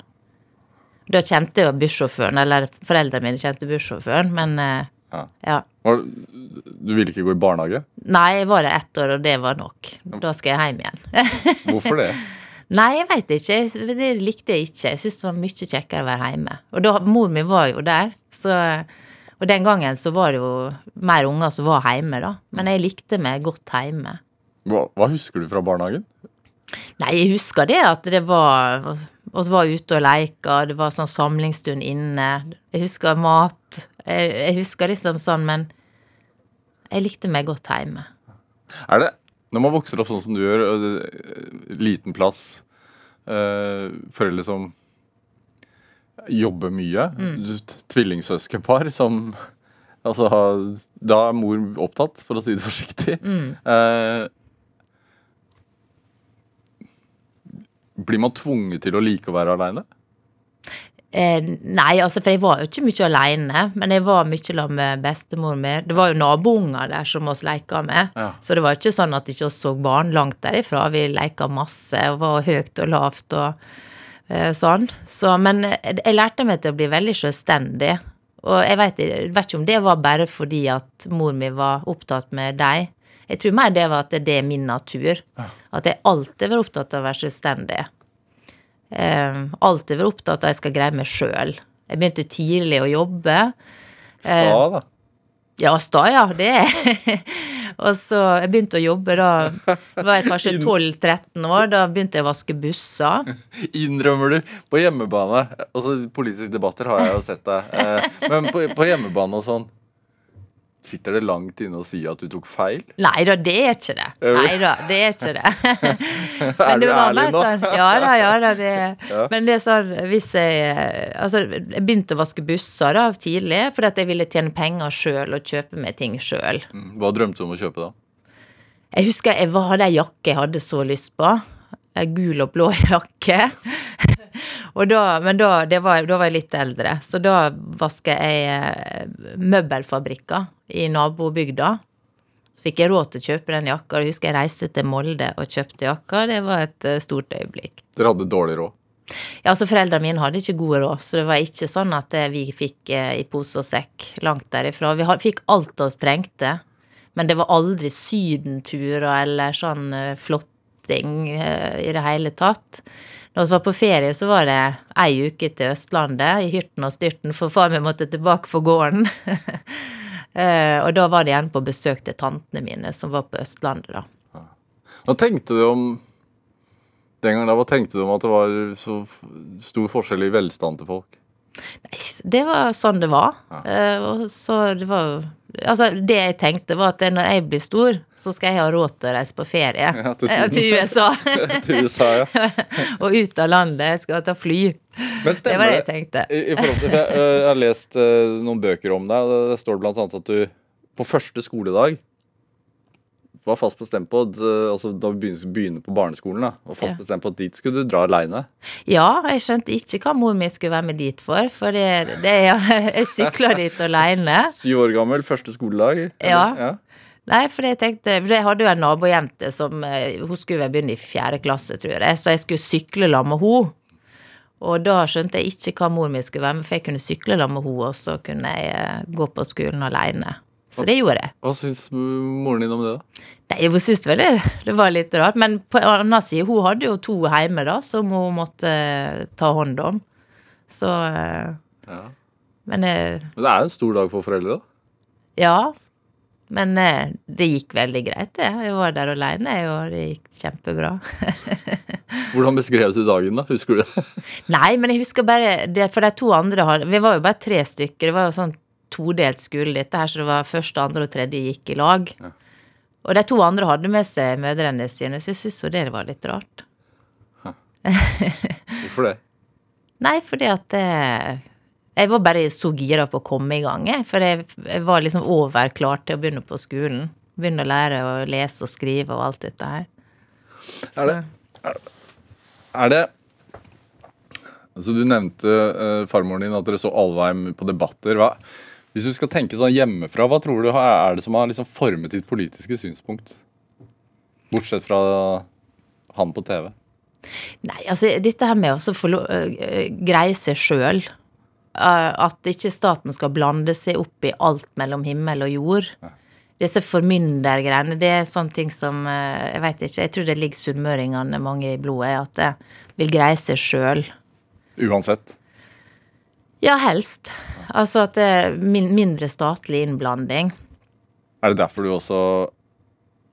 Da kjente jeg jo bussjåføren, eller foreldrene mine kjente bussjåføren, men eh,
Ja.
ja.
Du ville ikke gå i barnehage?
Nei, jeg var der ett år, og det var nok. Da skal jeg hjem igjen.
Hvorfor det?
Nei, jeg veit ikke. Det likte jeg ikke. Jeg syntes det var mye kjekkere å være hjemme. Og da, mor mi var jo der, så Og den gangen så var det jo mer unger som var hjemme, da. Men jeg likte meg godt hjemme.
Hva, hva husker du fra barnehagen?
Nei, jeg husker det at det var Vi var ute og leika, det var sånn samlingsstund inne. Jeg husker mat. Jeg, jeg husker liksom sånn, men jeg likte meg godt hjemme.
Er det, når man vokser opp sånn som du gjør, det, liten plass, eh, foreldre som jobber mye, mm. tvillingsøskenpar som Altså, da er mor opptatt, for å si det forsiktig. Eh, blir man tvunget til å like å være aleine?
Eh, nei, altså, for jeg var jo ikke mye alene, men jeg var mye sammen med bestemor mi. Det var jo nabounger der som oss leika med,
Ja.
så det var ikke sånn at ikke oss så barn langt derifra. Vi leika masse og var høyt og lavt og eh, sånn. Så, men jeg, lærte meg til å bli veldig selvstendig. Og jeg vet, jeg vet ikke om det var bare fordi at mor mi var opptatt med deg. Jeg tror mer det var at det er min natur. At jeg alltid var opptatt av å være selvstendig. Eh, alltid vært opptatt av at jeg skal greie meg sjøl. Jeg begynte tidlig å jobbe.
Sta, da.
Ja, sta, ja. Det er Og så jeg begynte å jobbe da var jeg kanskje 12-13 år. Da begynte jeg å vaske busser.
Innrømmer du på hjemmebane? Altså, Politiske debatter har jeg jo sett deg. Eh, men på, på hjemmebane og sånn, sitter det langt inne å si at du tok feil?
Nei da, det er ikke det. Nei da, det er ikke det.
Er du ærlig nå?
sånn Ja da, ja da. Det,
Ja.
Men det er sånn hvis jeg Altså, jeg begynte å vaske busser da tidlig fordi at jeg ville tjene penger sjøl og kjøpe meg ting sjøl.
Mm, Hva drømte du om å kjøpe da?
Jeg husker jeg hadde ei jakke jeg hadde så lyst på. Gul og blå jakke. da, men da, det var, da var jeg litt eldre, så da vaska jeg eh, møbelfabrikker i nabobygda. Fikk jeg råd til å kjøpe den jakka. Jeg husker jeg reiste til Molde og kjøpte jakka. Det var et eh, stort øyeblikk.
Dere hadde dårlig råd.
Ja, altså Foreldrene mine hadde ikke god råd, så det var ikke sånn at eh, vi fikk eh, i pose og sekk langt derifra. Vi fikk alt oss trengte, men det var aldri sydenturer eller sånn eh, flotting eh, i det hele tatt. Når vi var på ferie, så var det ei uke til Østlandet i hyrten og styrten, for far min måtte tilbake på gården. Eh, og da var det igjen på besøk til tantene mine som var på Østlandet, da.
Hva tenkte du om den gangen da, hva tenkte du om at det var så stor forskjell i velstand til folk?
Nei, det var sånn det var. Eh, og så det var jo Altså, det jeg tenkte, var at når jeg blir stor, så skal jeg ha råd til å reise på ferie.
Ja, til
Eh, til USA.
til USA, ja.
og ut av landet. Jeg skal ta fly.
Men
Det var det jeg tenkte.
I, i til, jeg, øh, jeg har lest uh, noen bøker om deg, og det, det står annet at du på første skoledag var fast bestemt på at, øh, altså Da du begynte begynne på barneskolen, da, var fast
Ja.
bestemt på at dit skulle du dra aleine.
Ja, jeg skjønte ikke hva mor mi skulle være med dit for, for det, det, jeg sykla dit aleine.
Syv år gammel, første skoledag. eller?
Ja. Nei, for jeg tenkte For jeg hadde jo en nabojente som eh, Hun skulle begynne i fjerde klasse, tror jeg, så jeg skulle sykle sammen med henne. Og da skjønte jeg ikke hva mor mi skulle være med, for jeg kunne sykle sammen med henne, og så kunne jeg eh, gå på skolen alene. Så det gjorde jeg.
Hva syns moren din om det, da?
Nei, hun syntes vel det, det var litt rart. Men på en annen side, hun hadde jo to hjemme, da, som hun måtte eh, ta hånd om. Så eh,
Ja.
Men eh,
Men det er jo en stor dag for foreldre, da.
ja. Men det gikk veldig greit, det. Jeg var der aleine, og det gikk kjempebra.
Hvordan beskrev du dagen, da? Husker du det?
Nei, men jeg husker bare det, For de to andre Vi var jo bare tre stykker. Det var jo sånn todelt skole, dette her, så det var første, andre og tredje gikk i lag. Og de to andre hadde med seg mødrene sine, så jeg syns jo det var litt rart.
Hvorfor det?
Nei, fordi at det, Jeg var bare så gira på å komme i gang, jeg. For jeg, jeg var liksom over klar til å begynne på skolen. Begynne å lære å lese og skrive og alt dette her.
Er det, er det Altså Du nevnte uh, farmoren din at dere så Alvheim på debatter. Hva, hvis du skal tenke sånn hjemmefra, hva tror du er det som har liksom formet ditt politiske synspunkt? Bortsett fra han på TV.
Nei, altså dette her med å få øh, greie seg sjøl. At ikke staten skal blande seg opp i alt mellom himmel og jord. Disse formyndergreiene, det er sånne ting som øh, Jeg veit ikke, jeg tror det ligger sunnmøringene mange i blodet, at det vil greie seg sjøl.
Uansett.
Ja, helst. Altså at det er min, mindre statlig innblanding.
Er det derfor du også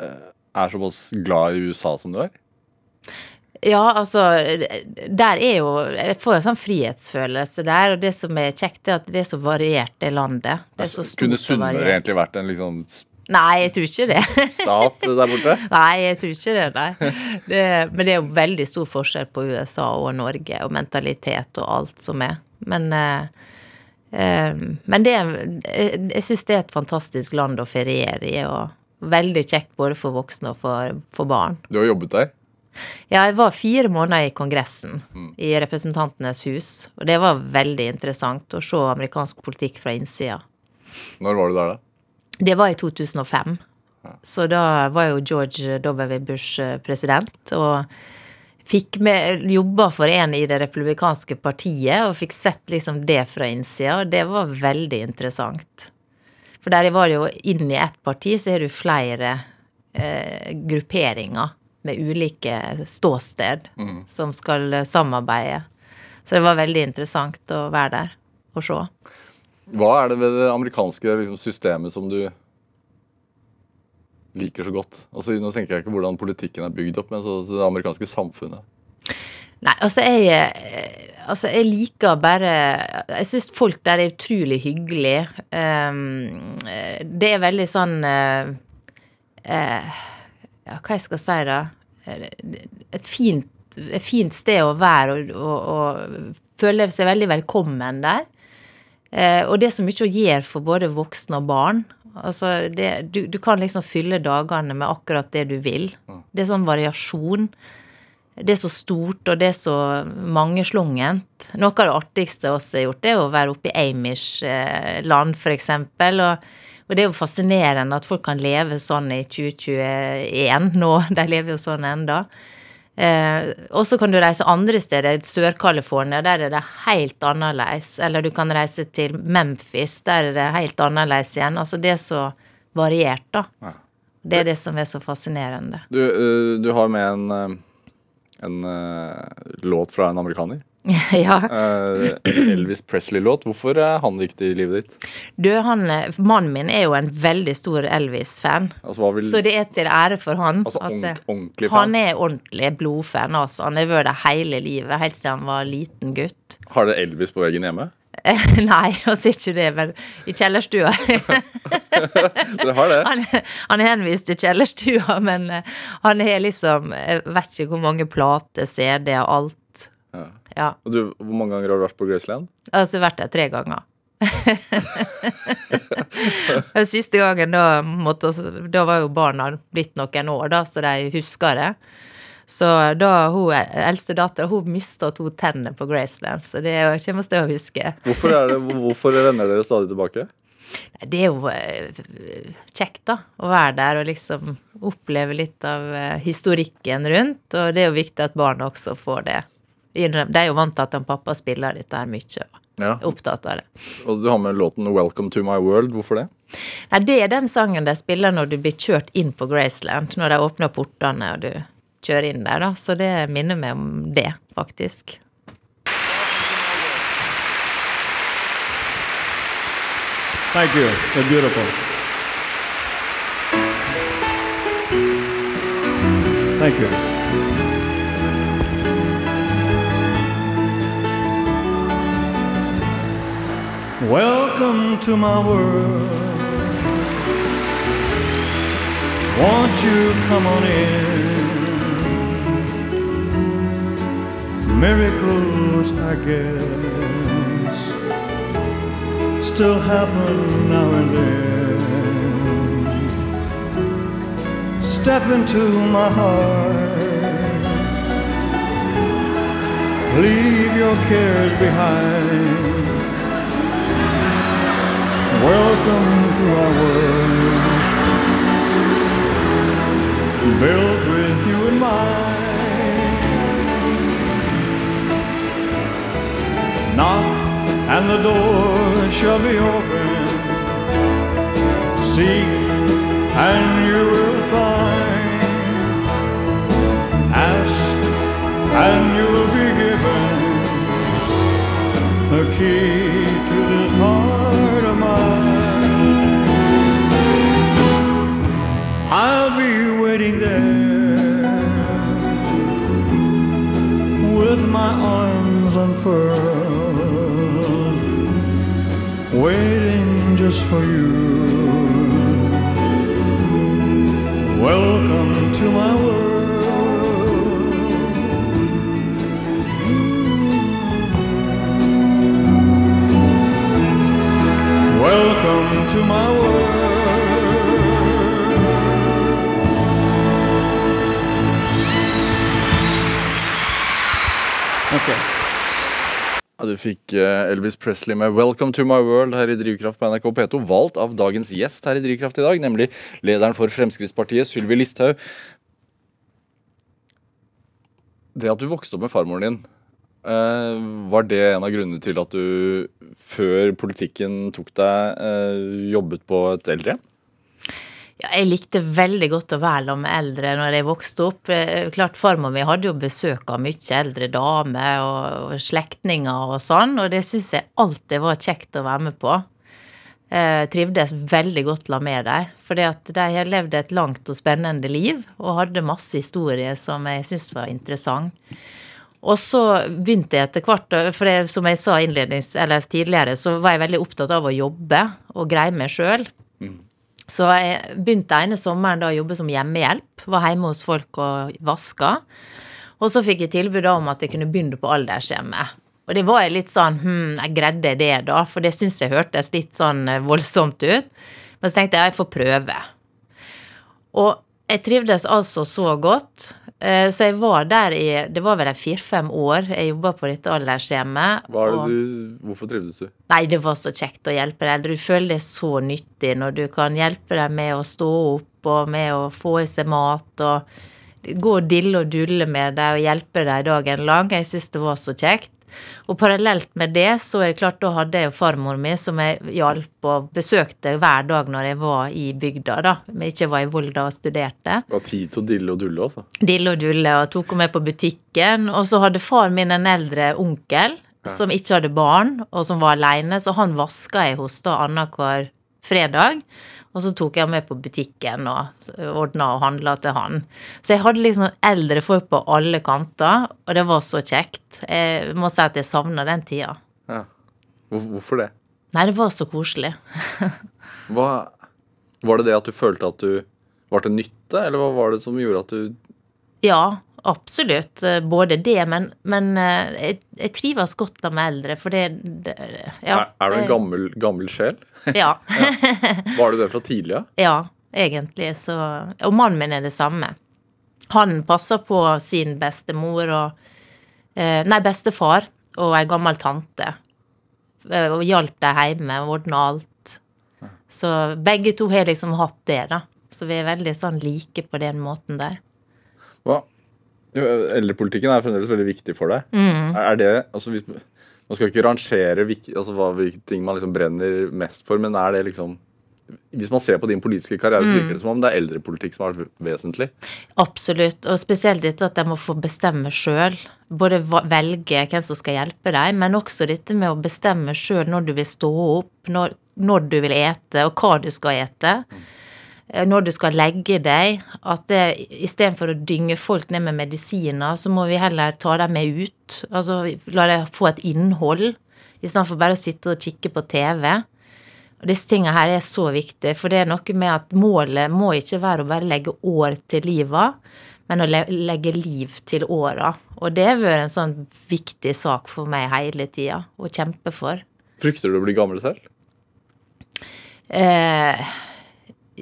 eh, er såpass glad i USA som du er?
Ja, altså Der er jo Jeg får en sånn frihetsfølelse der, og det som er kjekt, er at det er så variert, det landet. Det er så stort
Kunne Sunnmøre egentlig vært en liksom
Nei, jeg tror ikke det.
stat der borte?
Nei, jeg tror ikke det, nei. Det, men det er jo veldig stor forskjell på USA og Norge, og mentalitet og alt som er. Men, eh, eh, men det jeg, jeg syns det er et fantastisk land å feriere i, og veldig kjekt både for voksne og for, for barn.
Du har jobbet der?
Ja, jeg var fire måneder i Kongressen, i Representantenes hus, og det var veldig interessant å se amerikansk politikk fra innsida.
Når var du der, da?
Det var i 2005. Så da var jo George W. Bush eh, president, og fikk med, jobba for en i det republikanske partiet, og fikk sett liksom det fra innsida, og det var veldig interessant. For der var det jo inn i ett parti, så det jo flere eh, grupperinger med ulike ståsted som skal samarbeide. Så det var veldig interessant å være der. og se.
Hva er det ved det amerikanske liksom, systemet som du liker så godt? Altså, nå tenker jeg ikke hvordan politikken er bygd opp, men så det amerikanske samfunnet.
Nei, altså jeg, eh, altså jeg liker bare Jeg syns folk der er utrolig hyggelige. Um, det er veldig sånn uh, Ja, hva jeg skal si, da? Et fint, et fint sted å være og, og, og føler seg veldig velkommen der. Uh, og det er så mye å gjøre for både voksne og barn. Altså, det, du, du, kan liksom fylle dagene med akkurat det du vil. Det er sånn variasjon det er så stort, og det er så mangeslungent. Noe av det artigste vi har gjort, det er å være oppe i Amish-land, f.eks. Og, og det er jo fascinerende at folk kan leve sånn i 2021 nå. De lever jo sånn enda. Eh, og så kan du reise andre steder. Sør-California, der er det helt annerledes. Eller du kan reise til Memphis, der er det helt annerledes igjen. Altså det er så variert, da. Det er det som er så fascinerende.
Du, eh, du har med en eh, en uh, låt fra en amerikaner.
ja.
Uh, Elvis Presley-låt. Hvorfor er han viktig i livet ditt?
Du, han, Mannen min er jo en veldig stor Elvis-fan.
Altså, vil...
Så det er til ære for han.
Altså ordentlig fan?
Han er ordentlig blodfan. Altså. Han har vært det hele livet, helt siden han var liten gutt.
Har dere Elvis på veggen hjemme?
Nei, vi ser ikke det, men i kjellerstua.
Dere har det?
Han, han, er henvist til kjellerstua, men eh, han har liksom Jeg vet ikke hvor mange plater, CD og alt.
Ja. Og du, Hvor mange ganger har du vært på Graceland?
Altså vært der tre ganger. Siste gangen, da, måtte, da var jo barna blitt noen år, da, så de husker det. Så da hun eldste dattera mista to tenner på Graceland, så det kommer vi til å huske.
Hvorfor, det, hvorfor vender dere stadig tilbake?
Det er jo uh, kjekt, da. Å være der og liksom oppleve litt av uh, historikken rundt. Og det er jo viktig at barna også får det. De er jo vant til at en pappa spiller dette her mye. Ja. Opptatt av det.
Og du har med låten 'Welcome to my world'. Hvorfor det?
Nei, Det er den sangen de spiller når du blir kjørt inn på Graceland. Når de åpner portene og du kjører inn der, da. Så det minner meg om det, faktisk.
Thank you. They're beautiful. Thank you. Welcome to my world. Won't you come on in? miracles, I guess, still happen now and then. Step into my heart, leave your cares behind. Welcome to our world, built with you in mind. Knock and the door shall be open. Seek and you will find. Ask and you will be given the key waiting there with my arms unfurled waiting just for you. Welcome to my world. Welcome to my world.
Du fikk eh, Elvis Presley med 'Welcome to my world' her i Drivkraft på NRK P2. Valgt av dagens gjest her i Drivkraft i dag, nemlig lederen for Fremskrittspartiet, Sylvi Listhaug. Det at du vokste opp med farmoren din, eh, var det en av grunnene til at du før politikken tok deg, eh, jobbet på et eldrehjem?
Ja, jeg likte veldig godt å være sammen med eldre når jeg vokste opp. Eh, Klart Farmor mi hadde jo besøk av mye eldre damer og, slektninger og sånn, og det syns jeg alltid var kjekt å være med på. Eh, trivdes veldig godt la med dem, at de har levd et langt og spennende liv og hadde masse historier som jeg syntes var interessant. Og så begynte jeg etter hvert, for jeg, som jeg sa tidligere, så var jeg veldig opptatt av å jobbe og greie meg sjøl. Så jeg begynte ene sommeren da å jobbe som hjemmehjelp. Var hjemme hos folk og vaska. Og så fikk jeg tilbud om at jeg kunne begynne på aldershjemmet. Og det var jeg litt sånn Hm, jeg greide det, da, for det syns jeg hørtes litt sånn eh, voldsomt ut. Men så tenkte jeg jeg får prøve. Og jeg trivdes altså så godt. Eh, Så jeg var der i Det var vel fire-fem år jeg jobba på dette aldershjemmet.
Er det hvorfor trivdes du?
Nei, det var så kjekt å hjelpe de eldre. Du føler deg så nyttig når du kan hjelpe dem med å stå opp og med å få i seg mat og gå og dille og dulle med dem og hjelpe dem dagen lang. Jeg syns det var så kjekt. Og parallelt med det, så er det klart, da hadde jeg jo farmor mi som jeg hjalp og besøkte hver dag når jeg var i bygda, da. Men ikke var i Volda og studerte
har tid til å dille og dulle, altså.
dille og dulle og tok henne med på butikken. Og så hadde far min en eldre onkel som ikke hadde barn, og som var aleine, så han vaska jeg hos da annenhver fredag. Og så tok jeg med på butikken og ordna og handla til han. Så jeg hadde liksom eldre folk på alle kanter, og det var så kjekt. Jeg må si at jeg savna den tida.
Ja. Hvorfor det?
Nei, det var så koselig.
Hva, var det det at du følte at du var til nytte, eller hva var det som gjorde at du
Ja, absolutt. Eh, Både det, men, men eh, jeg, jeg trives godt da med eldre, for det, det ja,
Er, er du en gammel, gammel sjel?
Ja.
Var du det fra tidlig av?
ja, egentlig så Og mannen min er det samme. Han passer på sin bestemor og eh, Nei, bestefar og ei gammel tante. Eh, Og hjalp dem hjemme, ordna alt. Så begge to har liksom hatt det, da. Så vi er veldig sånn like på den måten der.
Hva? Jo, Eldrepolitikken er fremdeles veldig viktig for deg.
Mm.
Er det, altså hvis, Man skal ikke rangere altså hva, hvilke ting man liksom brenner mest for, men er det liksom Hvis man ser på din politiske karriere, så
Mm.
virker det som om det er eldrepolitikk som har vært vesentlig.
Absolutt, og spesielt dette at de må få bestemme sjøl. Både velge hvem som skal hjelpe deg, men også dette med å bestemme sjøl når du vil stå opp, når, når du vil ete, og hva du skal ete. Eh, Når du skal legge deg. At istedenfor å dynge folk ned med medisiner, så må vi heller ta dem med ut. Altså la dem få et innhold, istedenfor bare å sitte og kikke på TV. Og disse tingene her er så viktige, for det er noe med at målet må ikke være å bare legge år til livet, men å legge liv til åra. Og det har vært en sånn viktig sak for meg hele tida, å kjempe for.
Frykter du å bli gammel selv?
Eh,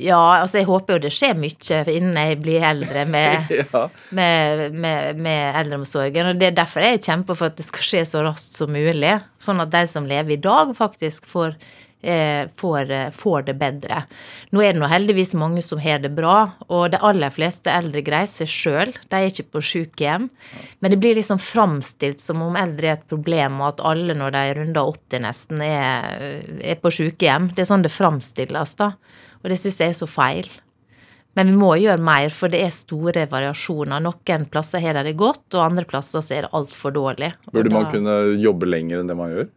ja, altså jeg håper jo det skjer mye innen jeg blir eldre med,
Ja.
med, med, med eldreomsorgen. Og det er derfor jeg kjemper for at det skal skje så raskt som mulig. Sånn at de som lever i dag, faktisk får, eh, får, eh, får det bedre. Nå er det nå heldigvis mange som har det bra, og de aller fleste eldre greier seg sjøl. De er ikke på sykehjem. Men det blir liksom framstilt som om eldre er et problem, og at alle når de runder 80 nesten, er, er på sykehjem. Det er sånn det framstilles, da. Og det syns jeg er så feil. Men vi må gjøre mer, for det er store variasjoner. Noen plasser har de det godt, og andre plasser så er det altfor dårlig.
Burde man kunne jobbe lenger enn det man gjør?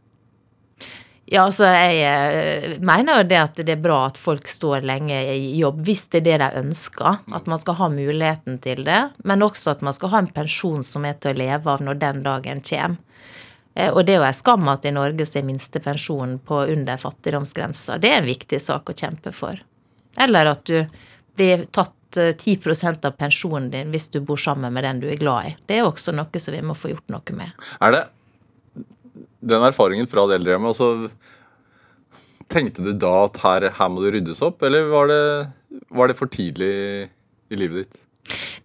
Ja, altså jeg eh, mener jo det at det er bra at folk står lenge i jobb, hvis det er det de ønsker. At man skal ha muligheten til det. Men også at man skal ha en pensjon som er til å leve av når den dagen kommer. Eh, Og det er jo en skam at i Norge så er minstepensjonen på under fattigdomsgrensa. Det er en viktig sak å kjempe for. Eller at du blir tatt eh, 10 av pensjonen din hvis du bor sammen med den du er glad i. Det er også noe som vi må få gjort noe med.
Er det den erfaringen fra det eldrehjemmet, altså, tenkte du da at her, her må det ryddes opp, eller var det, var det for tidlig i livet ditt?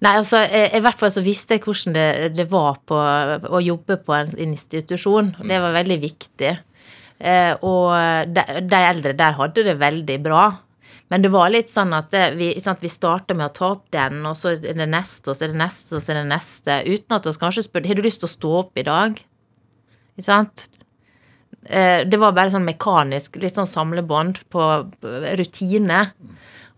Nei, altså, eh, i hvert fall så visste jeg hvordan det, det var på, å jobbe på en institusjon. Det var veldig viktig. Eh, og de, de eldre der hadde det veldig bra. Men det var litt sånn at det, vi, ikke sant, vi starta med å ta opp den, og så er det neste, og så er det neste, og så er det neste. Uten at vi kanskje spurte har du lyst til å stå opp i dag. Ikke sant? Eh, Det var bare sånn mekanisk, litt sånn samlebånd på eh, rutine.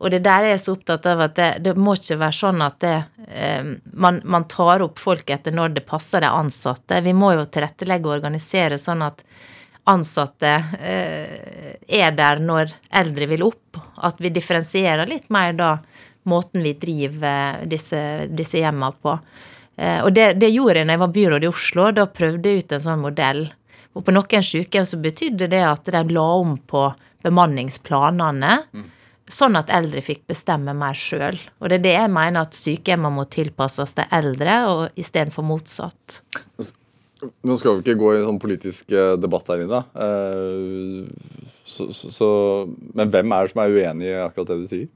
Og det der er jeg så opptatt av at det, det må ikke være sånn at det, eh, man, man tar opp folk etter når det passer de ansatte. Vi må jo tilrettelegge og organisere sånn at ansatte eh, er der når eldre vil opp. At vi differensierer litt mer da måten vi driver disse, disse hjemmene på. Eh, og det, det gjorde jeg når jeg var byråd i Oslo. Da prøvde jeg ut en sånn modell. Og på noen sykehjem så betydde det at de la om på bemanningsplanene. Sånn at eldre fikk bestemme mer sjøl. Og det er det jeg mener at sykehjemmene må tilpasses de eldre, og istedenfor motsatt.
Nå skal vi ikke gå i en sånn politisk eh, debatt her inne. eh, Så, så, så, men hvem er det som er uenig i akkurat det du sier?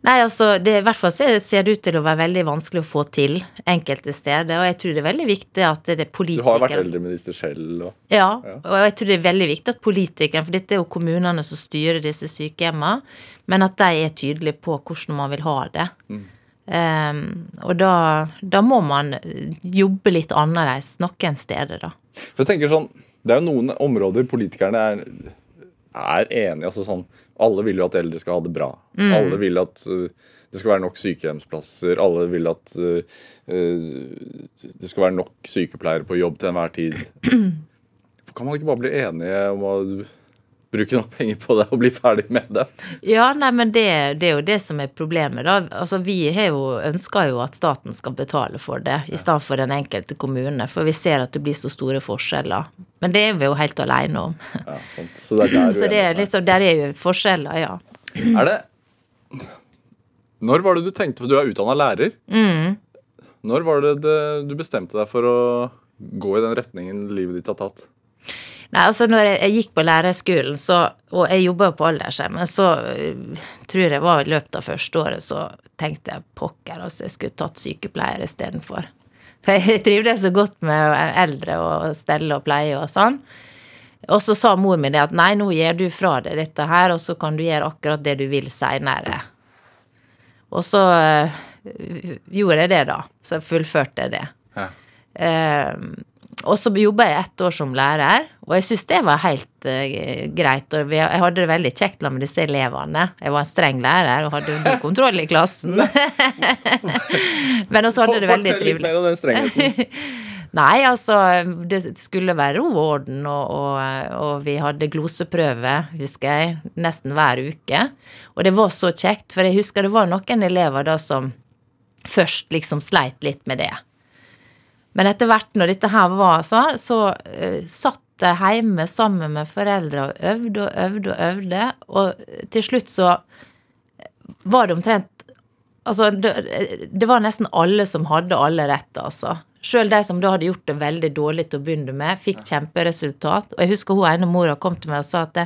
Nei, altså, det, i hvert fall ser, ser det ut til å være veldig vanskelig å få til enkelte steder. Og jeg tror det er veldig viktig at det er politikere
Du har vært eldreminister selv. Og,
Ja,
Ja.
og jeg tror det er veldig viktig at politikerne, for dette er jo kommunene som styrer disse sykehjemmene, men at de er tydelige på hvordan man vil ha det. Ehm, og da, da må man jobbe litt annerledes noen steder, da.
for jeg tenker sånn, Det er jo noen områder politikerne er, er enige altså sånn, Alle vil jo at eldre skal ha det bra. Alle vil at uh, det skal være nok sykehjemsplasser. Alle vil at uh, uh, det skal være nok sykepleiere på jobb til enhver tid. Kan man ikke bare bli enige om å bruke nok penger på det og bli ferdig med det?
Ja, nei, men det, det er jo det som er problemet, da. Altså, vi har jo, ønsker jo at staten skal betale for det, i stedet for den enkelte kommune, for vi ser at det blir så store forskjeller. Men det er vi jo helt alene om.
Ja. Så det er
Så det er liksom, der er jo forskjeller, ja.
Er det Når var det du tenkte du er utdanna lærer.
Mm.
Når var det, det du bestemte deg for å gå i den retningen livet ditt har tatt?
Nei, altså når jeg, gikk på lærerskolen, så, og jeg jobba på aldershjemmet, så øh, tror jeg var i løpet av første året, så tenkte jeg pokker, altså jeg skulle tatt sykepleier istedenfor. For jeg trivdes så godt med eldre og stelle og pleie og sånn. Og så sa mor min det at nei, nå gir du fra deg dette her, og så kan du gjøre akkurat det du vil seinere. Og så øh, gjorde jeg det, da. Så fullførte jeg det.
Ja.
Eh, og så jobba jeg ett år som lærer, og jeg syns det var helt uh, greit. Og jeg hadde det veldig kjekt med disse elevene. Jeg var en streng lærer og hadde god kontroll i klassen. Men også hadde det veldig
Fortell litt mer om den strengheten.
Nei, altså, det skulle være ro og orden, og, og, og vi hadde gloseprøve, husker jeg, nesten hver uke. Og det var så kjekt, for jeg husker det var noen elever da som først liksom sleit litt med det. Men etter hvert, når dette her var sånn, så uh, satt jeg hjemme sammen med foreldre og øvde og øvde og øvde, og til slutt så var det omtrent Altså, det, det var nesten alle som hadde alle rett, altså. Sjøl de som da hadde gjort det veldig dårlig til å begynne med, fikk kjemperesultat. Og jeg husker hun ene mora kom til meg og sa at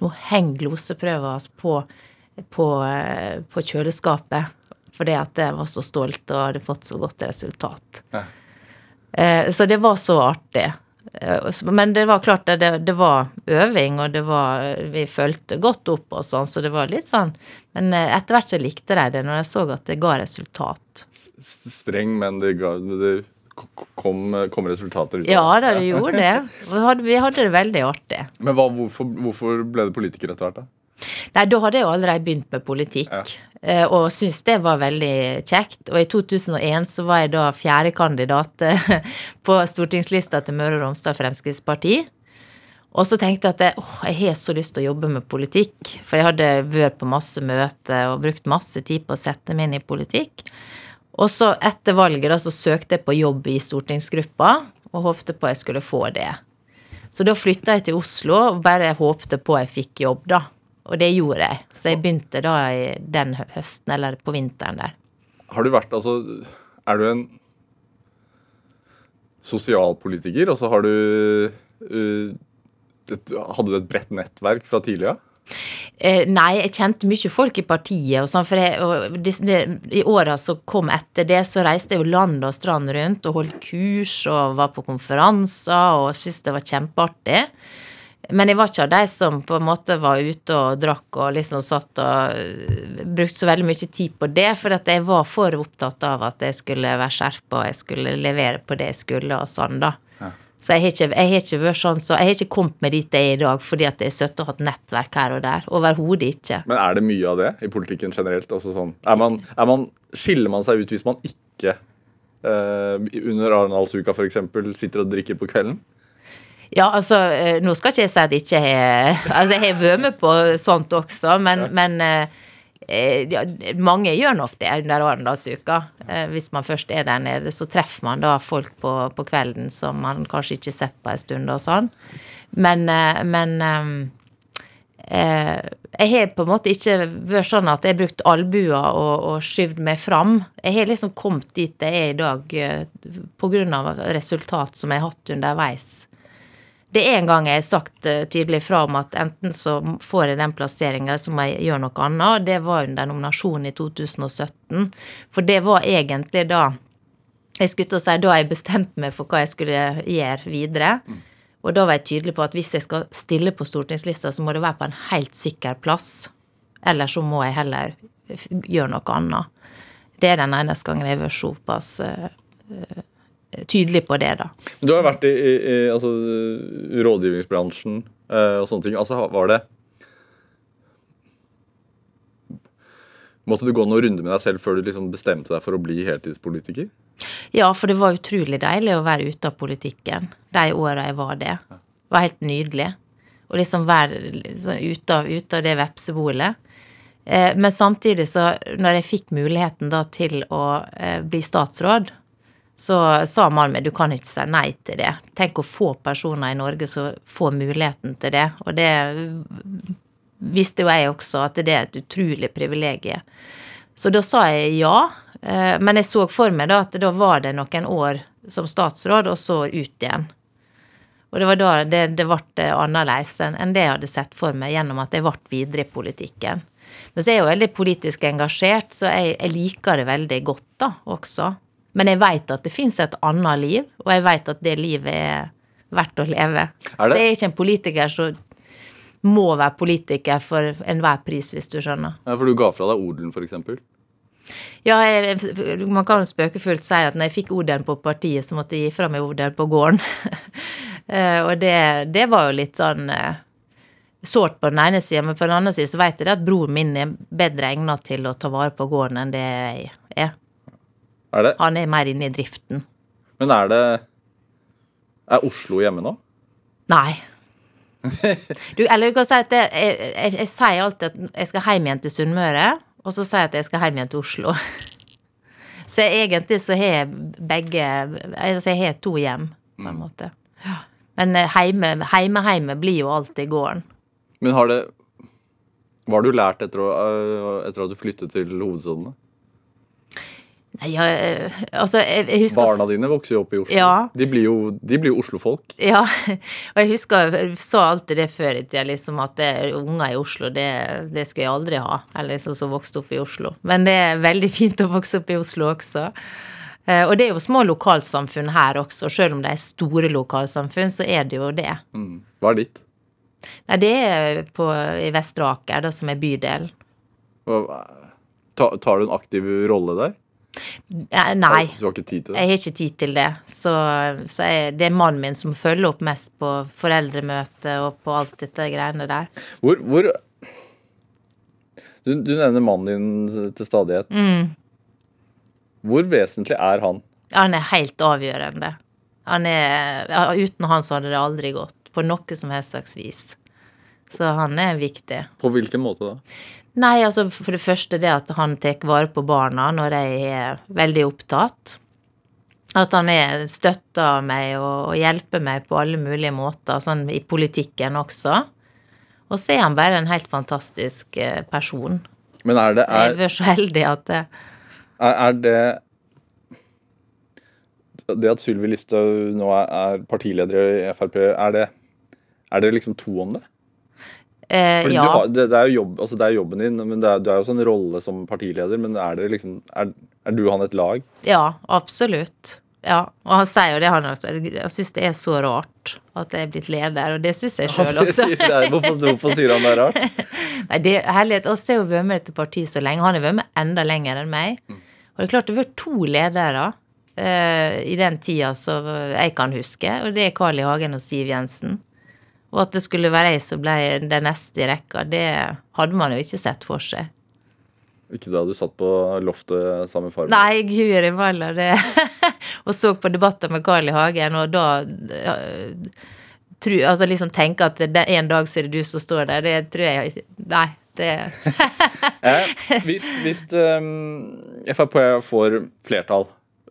nå henger gloseprøva hans på, på, eh, på kjøleskapet. Fordi at jeg var så stolt og hadde fått så godt resultat.
Ja.
Eh, Så det var så artig. Eh, Men det var klart det, det, det var øving, og det var Vi fulgte godt opp og sånn, så det var litt sånn Men eh, etter hvert så likte de det, når jeg så at det ga resultat.
Streng, men det, ga, det kom, kom resultater ut av
Ja da, det gjorde det. Vi hadde, vi hadde det veldig artig.
Men hva, hvorfor, hvorfor ble du politiker etter hvert, da?
Nei, da hadde jeg jo allerede begynt med politikk,
Ja.
eh, og syntes det var veldig kjekt. Og i 2001 så var jeg da fjerde kandidat på stortingslista til Møre og Romsdal Fremskrittsparti. Og så tenkte jeg at jeg, åh, jeg har så lyst til å jobbe med politikk. For jeg hadde vært på masse møter og brukt masse tid på å sette meg inn i politikk. Og så etter valget da så søkte jeg på jobb i stortingsgruppa og håpte på jeg skulle få det. Så da flytta jeg til Oslo og bare håpte på jeg fikk jobb, da. Og det gjorde jeg. Så jeg begynte da i den høsten, eller på vinteren der.
Har du vært, altså Er du en sosialpolitiker, og så har du uh, et, Hadde du et bredt nettverk fra tidlig av?
Eh, nei, jeg kjente mye folk i partiet og sånn, for jeg, og de, de, i åra som kom etter det, så reiste jeg jo land og strand rundt og holdt kurs og var på konferanser og syntes det var kjempeartig. Men jeg var ikke av de som på en måte var ute og drakk og liksom satt og brukte så veldig mye tid på det, for at jeg var for opptatt av at jeg skulle være skjerpa og jeg skulle levere på det jeg skulle og sånn, da.
Ja.
Så jeg har ikke, jeg har ikke vært sånn, så jeg har ikke kommet meg dit jeg er i dag fordi at jeg har sittet og hatt nettverk her og der. Overhodet ikke.
Men er det mye av det i politikken generelt? Altså sånn, er man, er man, skiller man seg ut hvis man ikke uh, under Arendalsuka f.eks. sitter og drikker på kvelden?
Ja, altså, eh, nå skal ikke jeg si at jeg ikke har Altså, jeg har vært med på sånt også, men, men eh, eh, ja, mange gjør nok det under Arendalsuka. Eh, Hvis man først er der nede, så treffer man da folk på, på kvelden som man kanskje ikke har sett på en stund og sånn. Men, men jeg har på en måte ikke vært sånn at jeg har brukt albuer og, og skyvd meg fram. Jeg har liksom kommet dit jeg er i dag av resultat som jeg har hatt underveis. Det er en gang jeg har sagt eh, tydelig fra om at enten så får jeg den plasseringen, eller så må jeg gjøre noe annet. Det var under nominasjonen i 2017. For det var egentlig da jeg skulle til å si da jeg bestemte meg for hva jeg skulle gjøre videre. Og da var jeg tydelig på at hvis jeg skal stille på stortingslista, så må det være på en helt sikker plass. Eller så må jeg heller gjøre noe annet. Det er den eneste gangen jeg har vært såpass eh, tydelig på det, da.
Du har vært i, i, altså, rådgivningsbransjen uh, og sånne ting. Altså, var det Måtte du gå noen runder med deg selv før du liksom bestemte deg for å bli heltidspolitiker?
Ja, for det var utrolig deilig å være ute av politikken de åra jeg var det. Det var helt nydelig. Å liksom være liksom ute, av, ute av det vepsebolet. Eh, men samtidig så, når jeg fikk muligheten da til å eh, bli statsråd, så sa mannen min du kan ikke si nei til det. Tenk å få personer i Norge som får muligheten til det. Og det visste jo jeg også, at det er et utrolig privilegium. Så da sa jeg ja. Eh, Men jeg så for meg da at da var det noen år som statsråd, og så ut igjen. Og det var da det, det ble annerledes enn det jeg hadde sett for meg gjennom at jeg ble videre i politikken. Men så er jeg jo veldig politisk engasjert, så jeg, jeg liker det veldig godt da også. Men jeg veit at det fins et annet liv, og jeg veit at det livet er verdt å leve.
Er det?
Så jeg er ikke en politiker som må være politiker for enhver pris, hvis du skjønner.
Ja, for du ga fra deg odelen, f.eks.
Ja, jeg, man kan spøkefullt si at når jeg fikk odelen på partiet, så måtte jeg gi fra meg odelen på gården. Eh, og det, det var jo litt sånn eh, sårt på den ene sida, men på den andre sida så vet jeg det at broren min er bedre egnet til å ta vare på gården enn det jeg er.
Er det?
Han er mer inne i driften.
Men er det Er Oslo hjemme nå?
Nei. Du, eller du kan si at det, jeg, jeg, jeg sier alltid at jeg skal hjem igjen til Sunnmøre, og så sier jeg at jeg skal hjem igjen til Oslo. Så egentlig så har jeg begge Altså jeg har to hjem, på en måte. Ja. Men eh, heime, heime, heime blir jo alltid gården.
Men har det Hva har du lært etter, å, øh, etter at du flyttet til hovedstaden?
Nei, jeg, altså, jeg, jeg husker
Barna dine vokser jo opp i Oslo.
Ja.
De blir jo, de blir jo Oslo-folk.
Ja, og jeg husker jeg sa alltid det før i tida, liksom at det, unger i Oslo, det, det skulle jeg aldri ha. Eller liksom som vokste opp i Oslo. Men det er veldig fint å vokse opp i Oslo også. Eh, Og det er jo små lokalsamfunn her også, selv om det er store lokalsamfunn, så er det jo det.
Mm. Hva er ditt?
Nei, det er på, i Vestre Aker, som er bydel.
Tar du en aktiv rolle der?
Eh, Nei.
Du har ikke tid til det?
Jeg har ikke tid til det. Så, så jeg, det er mannen min som følger opp mest på foreldremøte og på alt dette greiene der.
Hvor, hvor du, du nevner mannen din til stadighet.
Mm.
Hvor vesentlig er han?
Han er helt avgjørende. Han er, uten han så hadde det aldri gått, på noe som helst slags vis. Så han er viktig.
På hvilken måte da?
Nei, altså for det første det at han tar vare på barna når jeg er veldig opptatt. At han er støtter meg og, og hjelper meg på alle mulige måter, sånn i politikken også. Og så er han bare en helt fantastisk eh, person.
Men er det,
Jeg
er,
har vært så heldig at det,
er, er det Det at Sylvi Listhaug nå er, er partileder i Frp, er det, er det liksom to om det?
Eh, Ja.
har, det, det, er jo jobb, altså det er jobben din, men det er, du er jo også en rolle som partileder. Men er det liksom Er, er du han et lag?
Ja, absolutt. Ja, og han sier jo det, han også. Jeg syns det er så rart at jeg er blitt leder, og det syns jeg sjøl også.
Hvorfor, hvorfor sier han det er rart?
Nei, det er herlighet. Oss har jo vært med i et parti så lenge. Han har vært med enda lenger enn meg. Og det er klart, det har vært to ledere uh, i den tida som jeg kan huske, og det er Carl I. Hagen og Siv Jensen. Og at det skulle være jeg som ble den neste i rekka, det hadde man jo ikke sett for seg.
Ikke da du satt på loftet sammen med far?
Nei, guri malla, det Og så på debatter med Carl I. Hagen, og da ja, tru, Altså liksom tenke at det, en dag så er det du som står der, det tror jeg ikke Nei, det
Eh, hvis hvis um, Frp får flertall,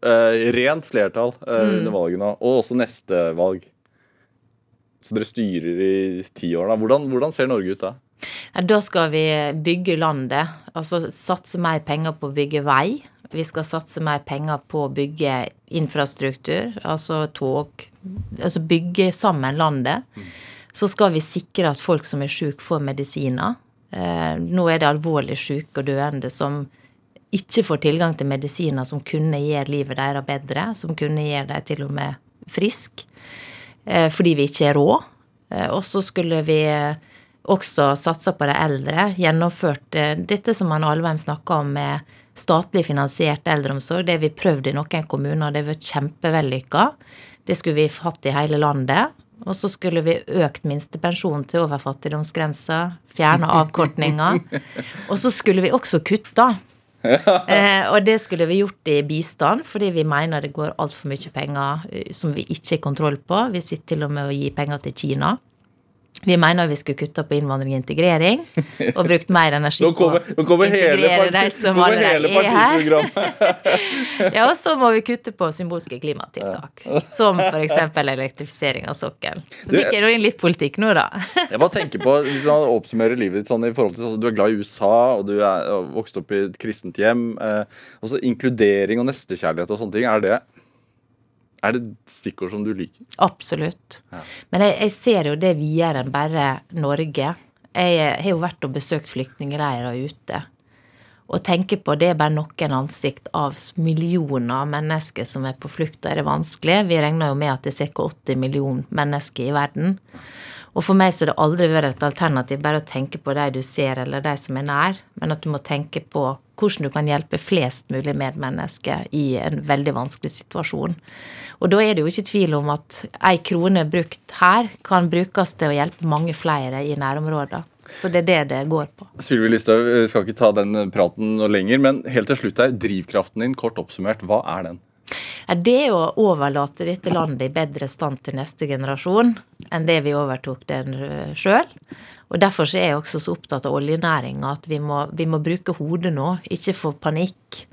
uh, rent flertall uh,
Mm.
under valgene, og også neste valg Så dere styrer i ti år, da. Hvordan, hvordan ser Norge ut da?
Da skal vi bygge landet. Altså satse mer penger på å bygge vei. Vi skal satse mer penger på å bygge infrastruktur, altså tog. Altså bygge sammen landet. Så skal vi sikre at folk som er syke, får medisiner. Eh, nå er det alvorlig syke og døende som ikke får tilgang til medisiner som kunne gjøre livet deres bedre, som kunne gjøre dem til og med friske fordi vi ikke har råd. Eh, Og så skulle vi eh, også satsa på de eldre. Gjennomført eh, dette som han Alvheim snakka om med statlig finansiert eldreomsorg. Det har vi prøvd i noen kommuner, det har vært kjempevellykka. Det skulle vi hatt i hele landet. Og så skulle vi økt minstepensjonen til over fattigdomsgrensa, fjerne avkortninga. Og så skulle vi også kutta. Eh, og det skulle vi gjort i bistand, fordi vi mener det går altfor mye penger eh, som vi ikke har kontroll på. Vi sitter til og med å gi penger til Kina. Vi mener vi skulle kutta på innvandring og integrering, og brukt mer energi
Nå
på
kommer,
å integrere de som allerede er her. Ja, og så må vi kutte på symbolske klimatiltak, som f.eks. elektrifisering av sokkelen. Så fikk jeg inn litt politikk nå, da.
Jeg bare tenker på, Hvis man oppsummerer livet ditt sånn i forhold til altså, Du er glad i USA, og du er vokst opp i et kristent hjem. Eh, også Inkludering og nestekjærlighet og sånne ting. Er det, er det stikkord som du liker?
Absolutt. Men jeg, jeg ser jo det videre enn bare Norge. Jeg har jo vært og besøkt flyktningleirer ute. Og tenker på det er bare noen ansikt av millioner av mennesker som er på flukt. og er det vanskelig. Vi regner jo med at det er ca. 80 millioner mennesker i verden. Og for meg så har det aldri vært et alternativ bare å tenke på de du ser, eller de som er nær, men at du må tenke på hvordan du kan hjelpe flest mulig medmennesker i en veldig vanskelig situasjon. Og da er det jo ikke tvil om at ei krone brukt her kan brukes til å hjelpe mange flere i nærområder. Så det er det det går på.
Sylvi Listhaug, vi skal ikke ta den praten noe lenger, men helt til slutt her, drivkraften din, kort oppsummert, hva er den?
Det er å overlate dette landet i bedre stand til neste generasjon enn det vi overtok den sjøl. Og derfor så er jeg også så opptatt av oljenæringa at vi må, vi må bruke hodet nå, ikke få panikk.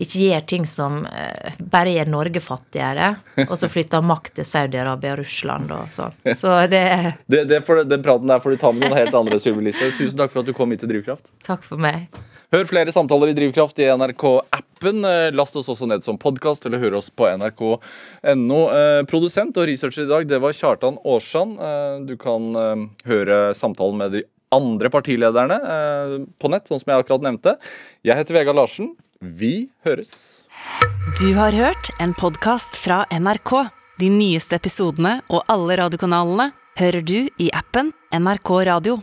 Ikke gjøre ting som eh, bare gjør Norge fattigere, og så flytter makt til Saudi-Arabia og Russland og sånn. Så det
Det, det for, den praten der får du ta med noen helt andre, syvilister. Tusen takk for at du kom hit til Drivkraft.
Takk for meg.
Hør flere samtaler i Drivkraft i NRK-appen. Eh, Last oss også ned som podkast, eller hør oss på nrk.no. Eh, Produsent og researcher i dag, det var Kjartan Aarsand. Eh, Du kan høre samtalen med de andre partilederne på nett, sånn som jeg akkurat nevnte. Jeg heter Vegard Larsen. Vi høres.
Du har hørt en podkast fra NRK. De nyeste episodene og alle radiokanalene hører du i appen NRK Radio.